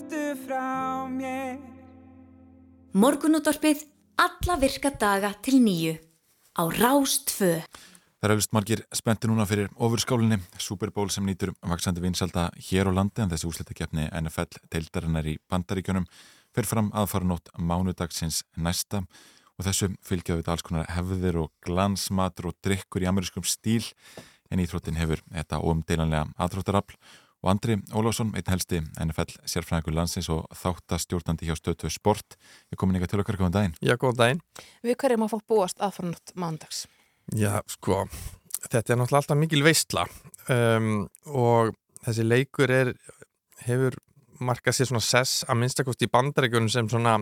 burtu frá mér? Morgunútvarpið alla virka daga til nýju á Rástvö. Það er auðvist margir spennti núna fyrir ofurskálinni, Super Bowl sem nýtur vaksandi vinsalda hér á landi en þessi úslitakefni NFL teildarinnar í bandaríkjunum fer fram aðfaranótt mánudagsins næsta. Og þessu fylgjaðu við alls konar hefðir og glansmatur og drikkur í amerískum stíl en íþróttin hefur þetta óumdeilanlega aðþróttarafl og Andri Ólásson, einn helsti NFL sérfræðingur landsins og þáttastjórnandi hjá stötu sport er komin ykkar til okkar, góðan daginn. Já, góðan daginn. Við hverjum að fólk búast aðfarnátt mándags? Já, sko, þetta er náttúrulega alltaf mikil veistla um, og þessi leikur er, hefur markað sér svona sess að minnstakost í bandaríkjunum sem svona,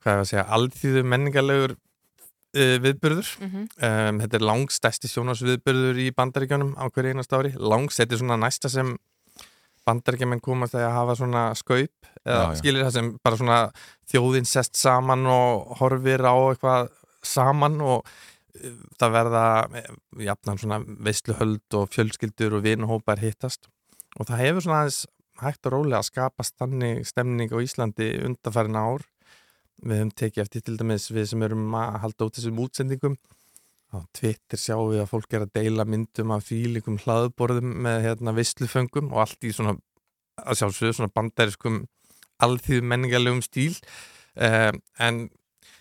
hvað er að segja, alþýðu menningarlegur uh, viðburður. Mhm. um, þetta er langstæsti sjónasviðburður í bandaríkjunum á hverju einast ári. Langs, þetta er svona næsta sem bandaríkjumenn komast að hafa svona skaup eða Já, já. skilir það sem bara svona þjóðin sest saman og horfir á eitthvað saman og uh, það verða eh, jafnan svona veisluhöld og fjölskyldur og vinuhópar hittast. Og það hefur svona aðeins hægt og rólega að skapast þannig stemning á Íslandi undarfærin ár. Við höfum tekið eftir til dæmis við sem erum að halda út þessum útsendingum á Twitter sjáum við að fólk er að deila myndum af fílikum hlaðborðum með hérna visluföngum og allt í svona að sjálfsögðu svona bandariskum alþýðu menningarlegum stíl. Um, en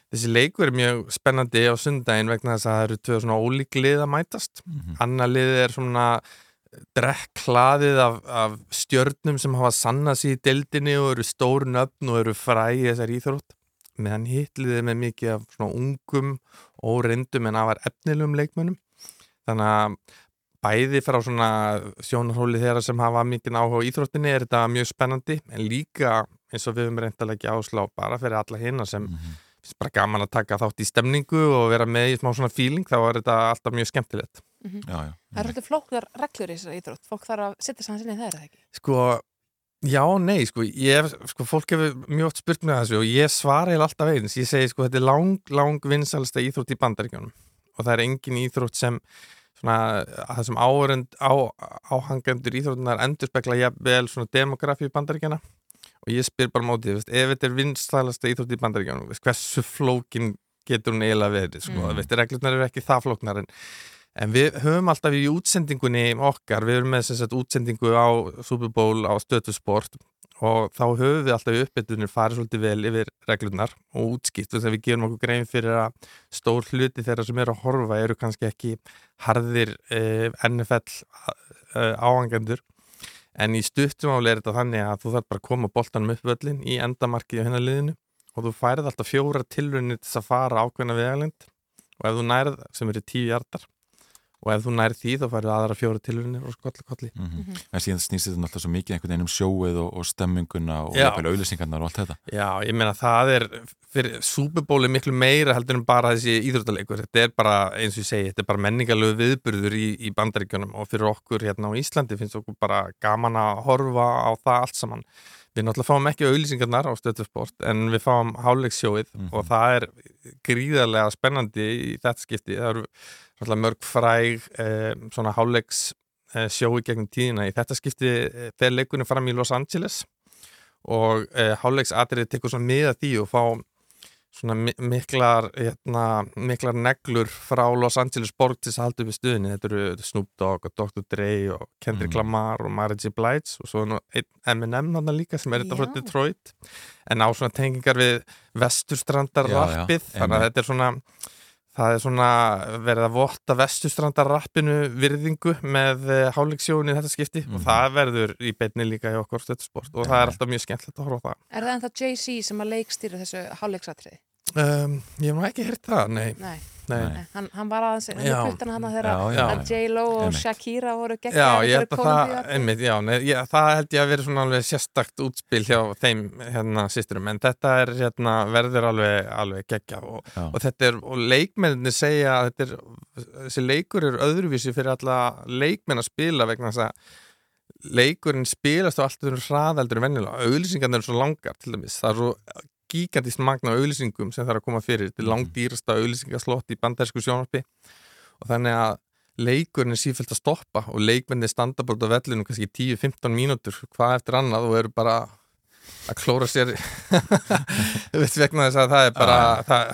þessi leikur er mjög spennandi á sundaginn vegna þess að það eru tvö svona ólík lið að mætast. Mhm. annar lið er svona drekklaðið af, af stjörnum sem hafa sannað sér í deildinni og eru stór nöfn og eru fræ í þessar íþrótt. Meðan hitliðið með mikið af svona ungum og reyndum en afar efnilegum leikmönnum þannig að bæði frá svona sjónarhóli þeirra sem hafa mikið áhuga á íþróttinni er þetta mjög spennandi en líka eins og við höfum reynd að leggja áslá bara fyrir alla hinna sem finnst bara gaman að taka þátt í stemningu og vera með í smá svona feeling þá er þetta alltaf mjög skemmtilegt Mhm. Já, já. Það eru alltaf flóknar reglur í þessari íþrótt. Fólk þarf að setja sann sinni þeirra, ekki? Sko, já, nei, sko, ég, sko, fólk hefur mjög oft spurt mig að þessu og ég svara eða alltaf eins. Ég segi, sko, þetta er lang, lang vinsalsta íþrótt í bandaríkjónum og það er engin íþrótt sem svona, að þessum áhörund, á, áhangendur íþróttunar endur spekla jafnvel svona demografi í bandaríkjana og ég spyr bara mótið, veist, ef þetta er vinsalasta íþrótt í bandaríkjónum, veist, hversu flókin getur hún eiginlega verið, sko, mm. veist, reglurnar eru ekki það flóknar en En við höfum alltaf í útsendingunni okkar, við erum með að útsendingu á Super Bowl á stötu sport og þá höfum við alltaf í uppbytunir farið svolítið vel yfir reglurnar og útskipt þess að við gerum okkur grein fyrir að stór hluti þeirra sem eru að horfa eru kannski ekki harðir eh, NFL eh, áhangendur en í stuttumáli er þetta þannig að þú þarf bara að koma boltanum upp völlin í endamarkið á hennar liðinu og þú færið alltaf fjóra tilrunni til þess að fara ákveðna vegalind og ef þú nærð sem eru tíu hjartar og ef þú nærð því þá færðu aðra fjóra tilrunir og skolli kolli Mhm. En síðan snýst þetta náttúrulega svo mikið einhvern veginn um sjóið og, og stemminguna og auðlýsingarnar og allt þetta. Já, ég meina það er fyrir Superból er miklu meira heldur en bara þessi íþróttaleikur, þetta er bara eins og ég segi, þetta er bara menningarlegu viðburður í, í bandaríkjunum og fyrir okkur hérna á Íslandi finnst okkur bara gaman að horfa á það allt saman. Við náttúrulega fáum ekki auðlýsingarnar á stöðusport en við fáum háleiksjóið og það er gríðarlega spennandi í þetta skipti. Það eru náttúrulega mörg fræg eh, svona háleiks eh, sjói gegnum tíðina í þetta skipti eh, þegar leikunum fram í Los Angeles og eh, hálfleiksatrið tekur svona miða því og fá svona mi miklar hérna, miklar neglur frá Los Angeles borg til þess að halda upp í stuðinni þetta eru Snoop Dogg og Dr. Dre og Kendrick Lamar og Mary J. Blige og svo er M&M hann líka sem er þetta frá Já. Detroit en á svona tengingar við vesturstrandar Já, já, rappið þannig að þetta er svona það er svona verið að votta vesturstrandar rappinu virðingu með hálfleiksjónu í þetta skipti og það verður í beinni líka í okkur stöðsport og það er alltaf mjög skemmtilegt að horfa á það Er það ennþá Jay-Z sem að leikstýra þessu hálfleiksatriði? Um, ég hef nú ekki heyrt það, nei. Nei. Nei. Nei, Hann, hann var aðeins, hann Já. er puttana hann þegar Já, já. að J-Lo og Einmitt. Shakira voru Já, geggjaðar ég fyrir held að það, einmitt, já, nei, ég, það held ég að vera svona alveg sérstakt útspil hjá þeim hérna sýsturum, en þetta er hérna verður alveg, alveg geggja og, Já. og þetta er, og leikmenninni segja að þetta er, þessi leikur er öðruvísi fyrir alla leikmenn að spila vegna þess að leikurinn spilast á allt öðrum hraðaldur en venjulega, auðlýsingarnir eru svo langar til dæmis, það er svo gigantist magna auðlýsingum sem þarf að koma fyrir þetta er langdýrasta auðlýsingaslott í bandarísku sjónarpi og þannig að leikurinn er sífælt að stoppa og leikmenni standa bara á vellinu kannski 10-15 mínútur hvað eftir annað og eru bara að klóra sér vegna þess að það er bara það,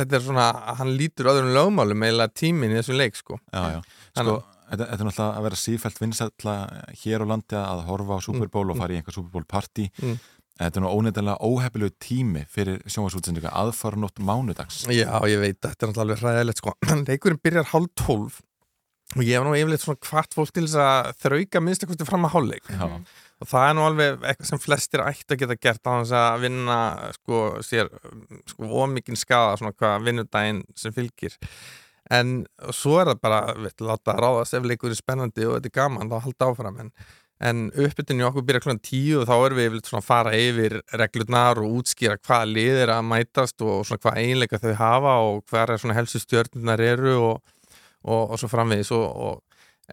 þetta er svona, hann lítur öðrum lögmálum eða tímin í þessum leik sko Já, já. Sko, þetta, er náttúrulega að vera sífælt vinsætla hér á landi að horfa á Super Bowl og fara í einhver Super Bowl party. Mm. Þetta er nú óneitanlega óhefilegu tími fyrir sjónvarsútsendinga aðfara nótt mánudags. Já, ég veit, þetta er náttúrulega alveg hræðilegt sko. Leikurinn byrjar hálf tólf og ég hef nú yfirleitt svona hvart fólk til þess að þrauka minnstakosti fram að hálfleik. Já. og það er nú alveg eitthvað sem flestir ætti að geta gert á þess að vinna sko sér sko ómikinn skada svona hvað vinnudaginn sem fylgir. En svo er það bara veit, láta ráðast ef leikur er spennandi og þetta er gaman þá halda áfram. En, en uppbytun í okkur byrja klukkan tíu og þá erum við yfirleitt svona að fara yfir reglurnar og útskýra hvað lið er að mætast og svona hvað einleika þau hafa og hver er svona helstu stjörnunar eru og og, og svo framvegis. Og, og,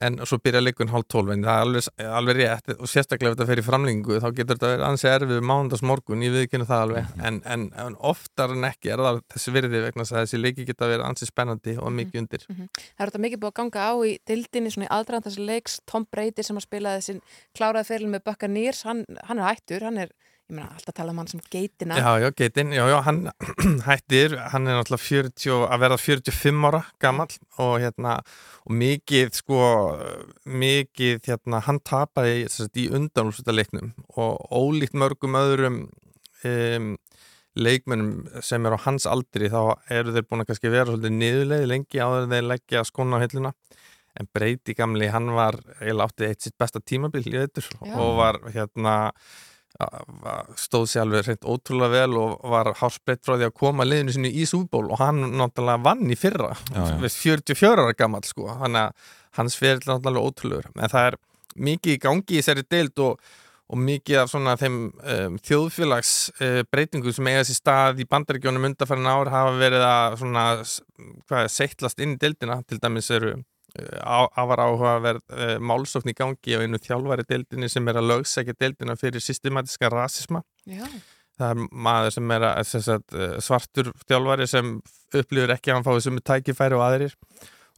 en svo byrja leikun hálf tólf en það er alveg, alveg rétt og sérstaklega ef þetta fer í framlengu þá getur þetta verið ansið erfið mánundas morgun, ég viðkynna það alveg. En, en, en oftar en ekki er það þessi virði vegna að þessi leiki geta verið ansið spennandi og mikið undir. Það er þetta mikið búið að ganga á í dildinni svona í aðdraðan þessi leiks, Tom Brady sem að spila þessin kláraði feril með Buccaneers hann, hann er hættur, hann er meina alltaf tala um hann sem geitina. Já, já, geitin, já, já, hann hættir, hann er náttúrulega 40, að verða 45 ára gammal og hérna, og mikið sko, mikið hérna, hann tapaði sagt, í undanúsluta leiknum og ólíkt mörgum öðrum um, leikmennum sem er á hans aldri þá eru þeir búin að kannski vera svolítið niðurleið lengi áður en þeir leggja skona á hilluna. En Breyti gamli, hann var eiginlega átti eitt sitt besta tímabil í þetta og var hérna stóð sér alveg reynd ótrúlega vel og var hásbreytt frá því að koma liðinu sinni í súból og hann náttúrulega vann í fyrra. Já, já. við 44 ára gammal sko þannig að hans fyrir náttúrulega ótrúlegur. En það er mikið í gangi í séri deild og, og mikið af svona þeim um, þjóðfélags uh, breytingu sem eiga sér stað í bandaríkjónum undarfærin ár hafa verið að svona, hvað er, seitlast inn í deildina. Til dæmis eru afar áhugaverð uh, málsókn í gangi á einu þjálfari deildinni sem er að lögsækja deildina fyrir systematiska rasisma. Já. það er maður sem er að, sem sagt, eh, svartur þjálfari sem upplifur ekki að hann fái sem tækifæri og aðrir.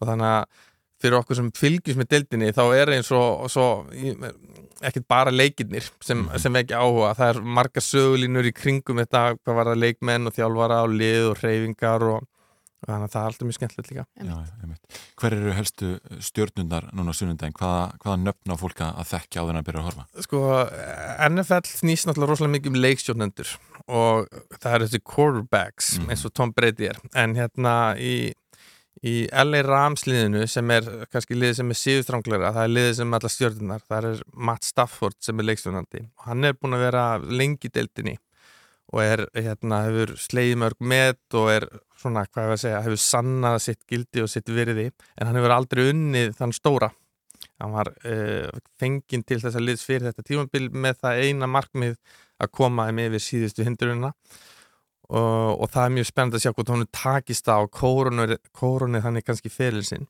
Og þannig að fyrir okkur sem fylgjus með deildinni þá er eins og, og ekkert bara leikirnir sem, sem ekki áhuga. Það er marga sögulínur í kringum þetta hvað var það leikmenn og þjálfara og lið og reyfingar og, og þannig að það er alltaf mjög skemmtilegt líka Já, einmitt. Hver eru helstu stjórnundar núna á sunnundaginn? Hvaða, hvaða nöfn á fólk að þekkja á þennan að byrja að horfa? sko, NFL snýst náttúrulega rosalega mikið um leikstjórnendur og það eru þessi quarterbacks eins og Tom Brady er en hérna í, í LA Rams liðinu sem er kannski liðið sem er síðustranglega það er liðið sem er alla stjórnunar það er Matt Stafford sem er leikstjórnandi og hann er búin að vera lengi deildinni og er, hérna, hefur sleið mörg met og er svona, hvað ég að segja, hefur sannað sitt gildi og sitt virði en hann hefur aldrei unnið þann stóra. Hann var uh, fenginn til þess að liðs fyrir þetta tímabil með það eina markmið að koma þeim yfir síðustu hindurina og, og það er mjög spennandi að sjá hvort hún takist á kórunni, kórunni þannig kannski fyrir sinn.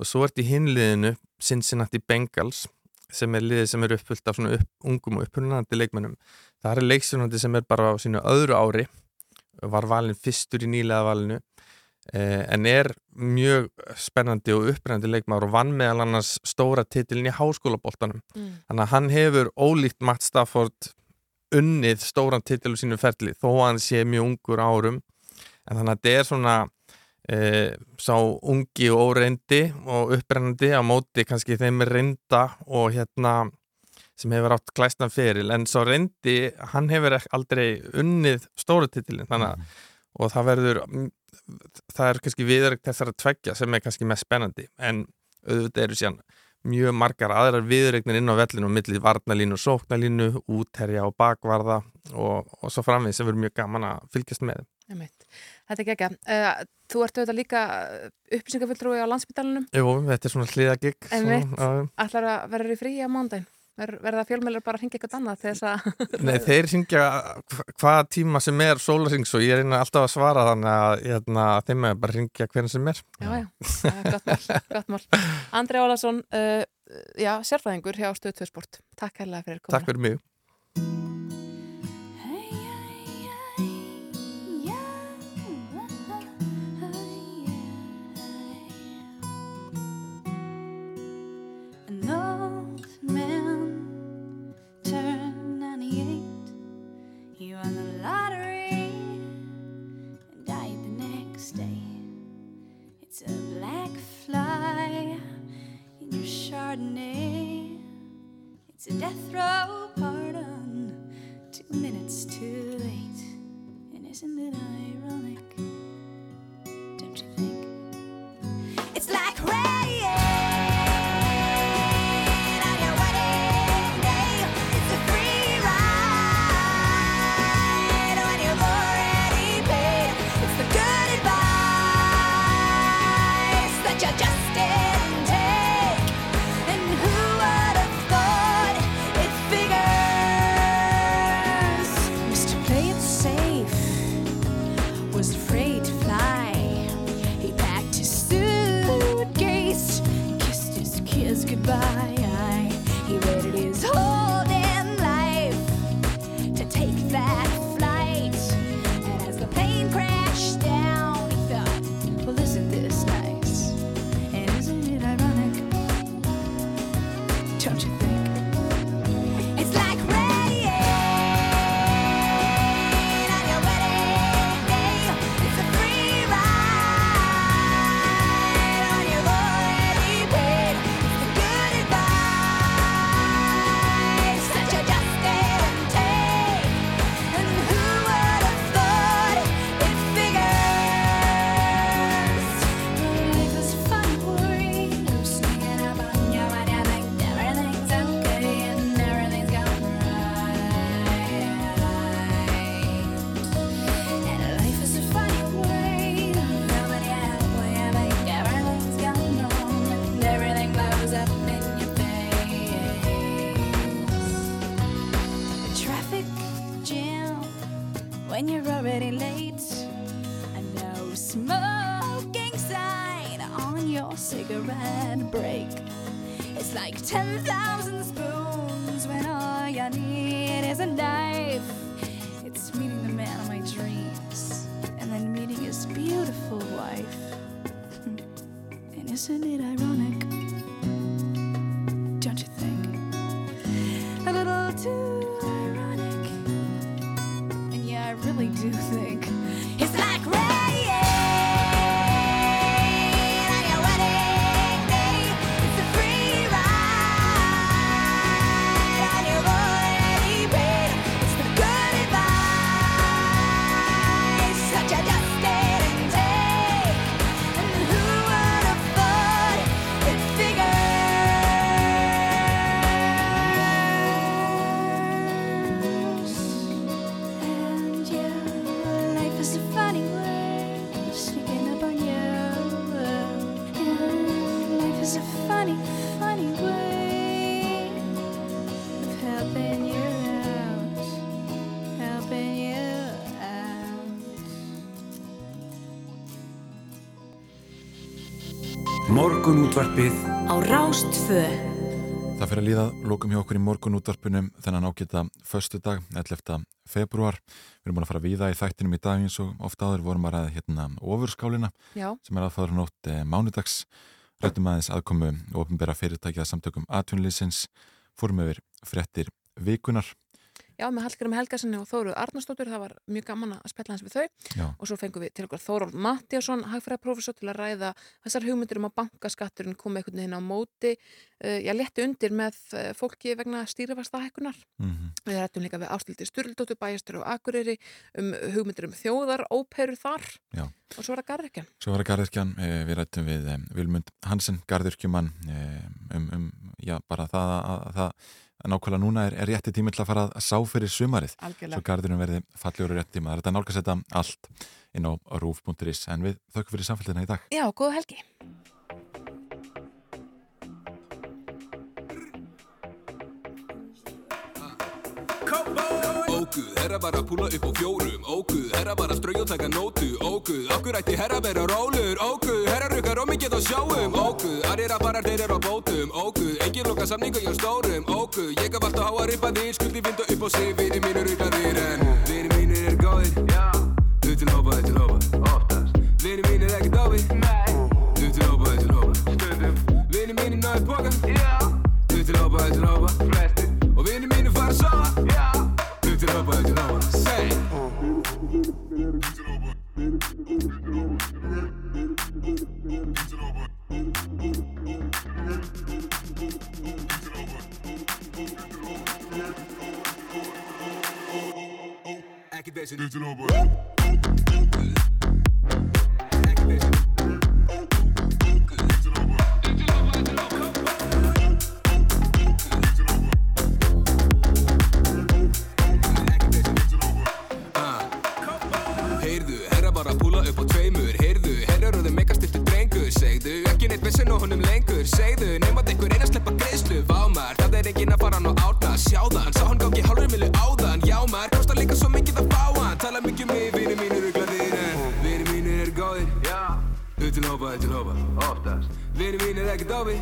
Og svo ert í hinliðinu Cincinnati Bengals sem er liðið sem er uppfyllt af svona upp, ungum og upprunandi leikmennum það er leikstjónandi sem er bara á sínu öðru ári var valin fyrstur í nýlega valinu eh, en er mjög spennandi og upprennandi leikmaður og vann meðal annars stóra titilin í háskólaboltanum Mm. þannig að hann hefur ólíkt Matt Stafford unnið stóran titil úr sínu ferli þó að hann sé mjög ungur árum en þannig að þetta er svona e, sá ungi og óreyndi og upprennandi á móti kannski þeim reynda og hérna sem hefur átt glæstan feril en sá reyndi, hann hefur aldrei unnið stóra titilin þannig að og það verður það er kannski viðrögt þessar að tveggja sem er kannski mest spennandi en auðvitað eru síðan mjög margar aðrar viðregnir inn á vellinu og millið varnalínu og sóknalínu, útherja og bakvarða og, og svo framvið sem verður mjög gaman að fylgjast með. Þetta er ekki. Uh, þú ert auðvitað líka upplýsingafulltrúi á landsbytalanum. Jú, þetta er svona hliðagigg. Ætlar að verður í frí á mándaginn? Ver, verða fjölmjölar bara að hringja eitthvað annað þess að... Nei, þeir syngja hvaða tíma sem er sólarings og ég reyna alltaf að svara þannig að hérna, þeim er bara að ringja hvernig sem er Já, já, gott mál, gott mál. Andri Ólason, uh, já, sérfræðingur hjá Stöð 2 Sport. Takk hérlega fyrir komuna. Takk fyrir mig Chardonnay. It's a death row pardon, two minutes too late. And isn't it ironic? Don't you think? Goodbye. Like 10,000 Morgun útvarpið Á Rástfö Það fyrir að líða lókum hjá okkur í morgun útvarpunum þennan ágæta föstu dag, 11. februar. Við erum búin að fara víða í þættinum í dag eins og ofta áður vorum að ræða hérna ofurskálina Já. sem er aðfæður nótt eh, mánudags. Rættum aðeins aðkomu og ofinbera fyrirtækja samtökum atvinnlýsins, fórum yfir frettir vikunar. Já, með Hallgrim Helgasinni og Þóru Arnarsdóttur, það var mjög gaman að spella hans við þau Já. og svo fengum við til okkur Þórólf Mattíasson, hagfræðaprófessor til að ræða þessar hugmyndir um að bankaskatturinn komi einhvern veginn á móti, uh, já, létti undir með uh, fólki vegna stýrifastahækkunar. Mhm. Við rættum líka við Ástildi Sturldóttur, bæjastur og Akureyri um hugmyndir um þjóðar, óperu þar Já. og svo var það Garðirkjan. Svo var það Garðirkjan, eh, við rættum við eh, Vilmund Hansen, Garðirkjumann eh, um, um, já, bara það að, að það að nákvæmlega núna er, er rétti tími til að fara að sá fyrir sumarið. Algjörlega. Svo Garðurinn verði fallegur og rétti tíma. Það er þetta nálgast þetta allt inn á rúf.is en við þökkum fyrir samfélgina í dag. Já, góða helgi. Óguð, herra bara að púla upp á fjórum. Óguð, herra bara að strauja og taka nótu. Óguð, okkur ætti herra vera rólur Óguð, herra rukkar og mikið á sjáum Óguð, aðrir að bara þeir eru á bótum. Óguð, engin loka samningu hjá stórum. Óguð, ég gaf alltaf háa ripaði Skuldi vindu upp á sig, vini mínur rullarir En vini mínir er góðir. Þú til hópa, þú til hópa Oftast. Vini mínir dófi. Nei. Þú til hópa, þú til hópa Stundum. Vini mínir náðu Já. Þú til hópa, þú til hópa Ekki þessi Þú ekki vissin og honum lengur. Segðu, nefnat einhver einn að sleppa greiðslu. Vámar, það er enginn að fara hann á átna Sjáðan, sá hann gangi hálfur milu áðan. Jámar, kostar líka svo mikið að fá hann. Tala mikið um mig, vini mínir eru gladir En vini mínir eru góðir. Já. Þú til hópa, þú til hópa. Oftast. Vini mínir ekkert á við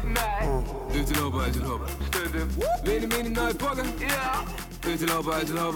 Upp til hópa, upp til hópa. Stundum. Vinni mínir náðu póka Já. Upp til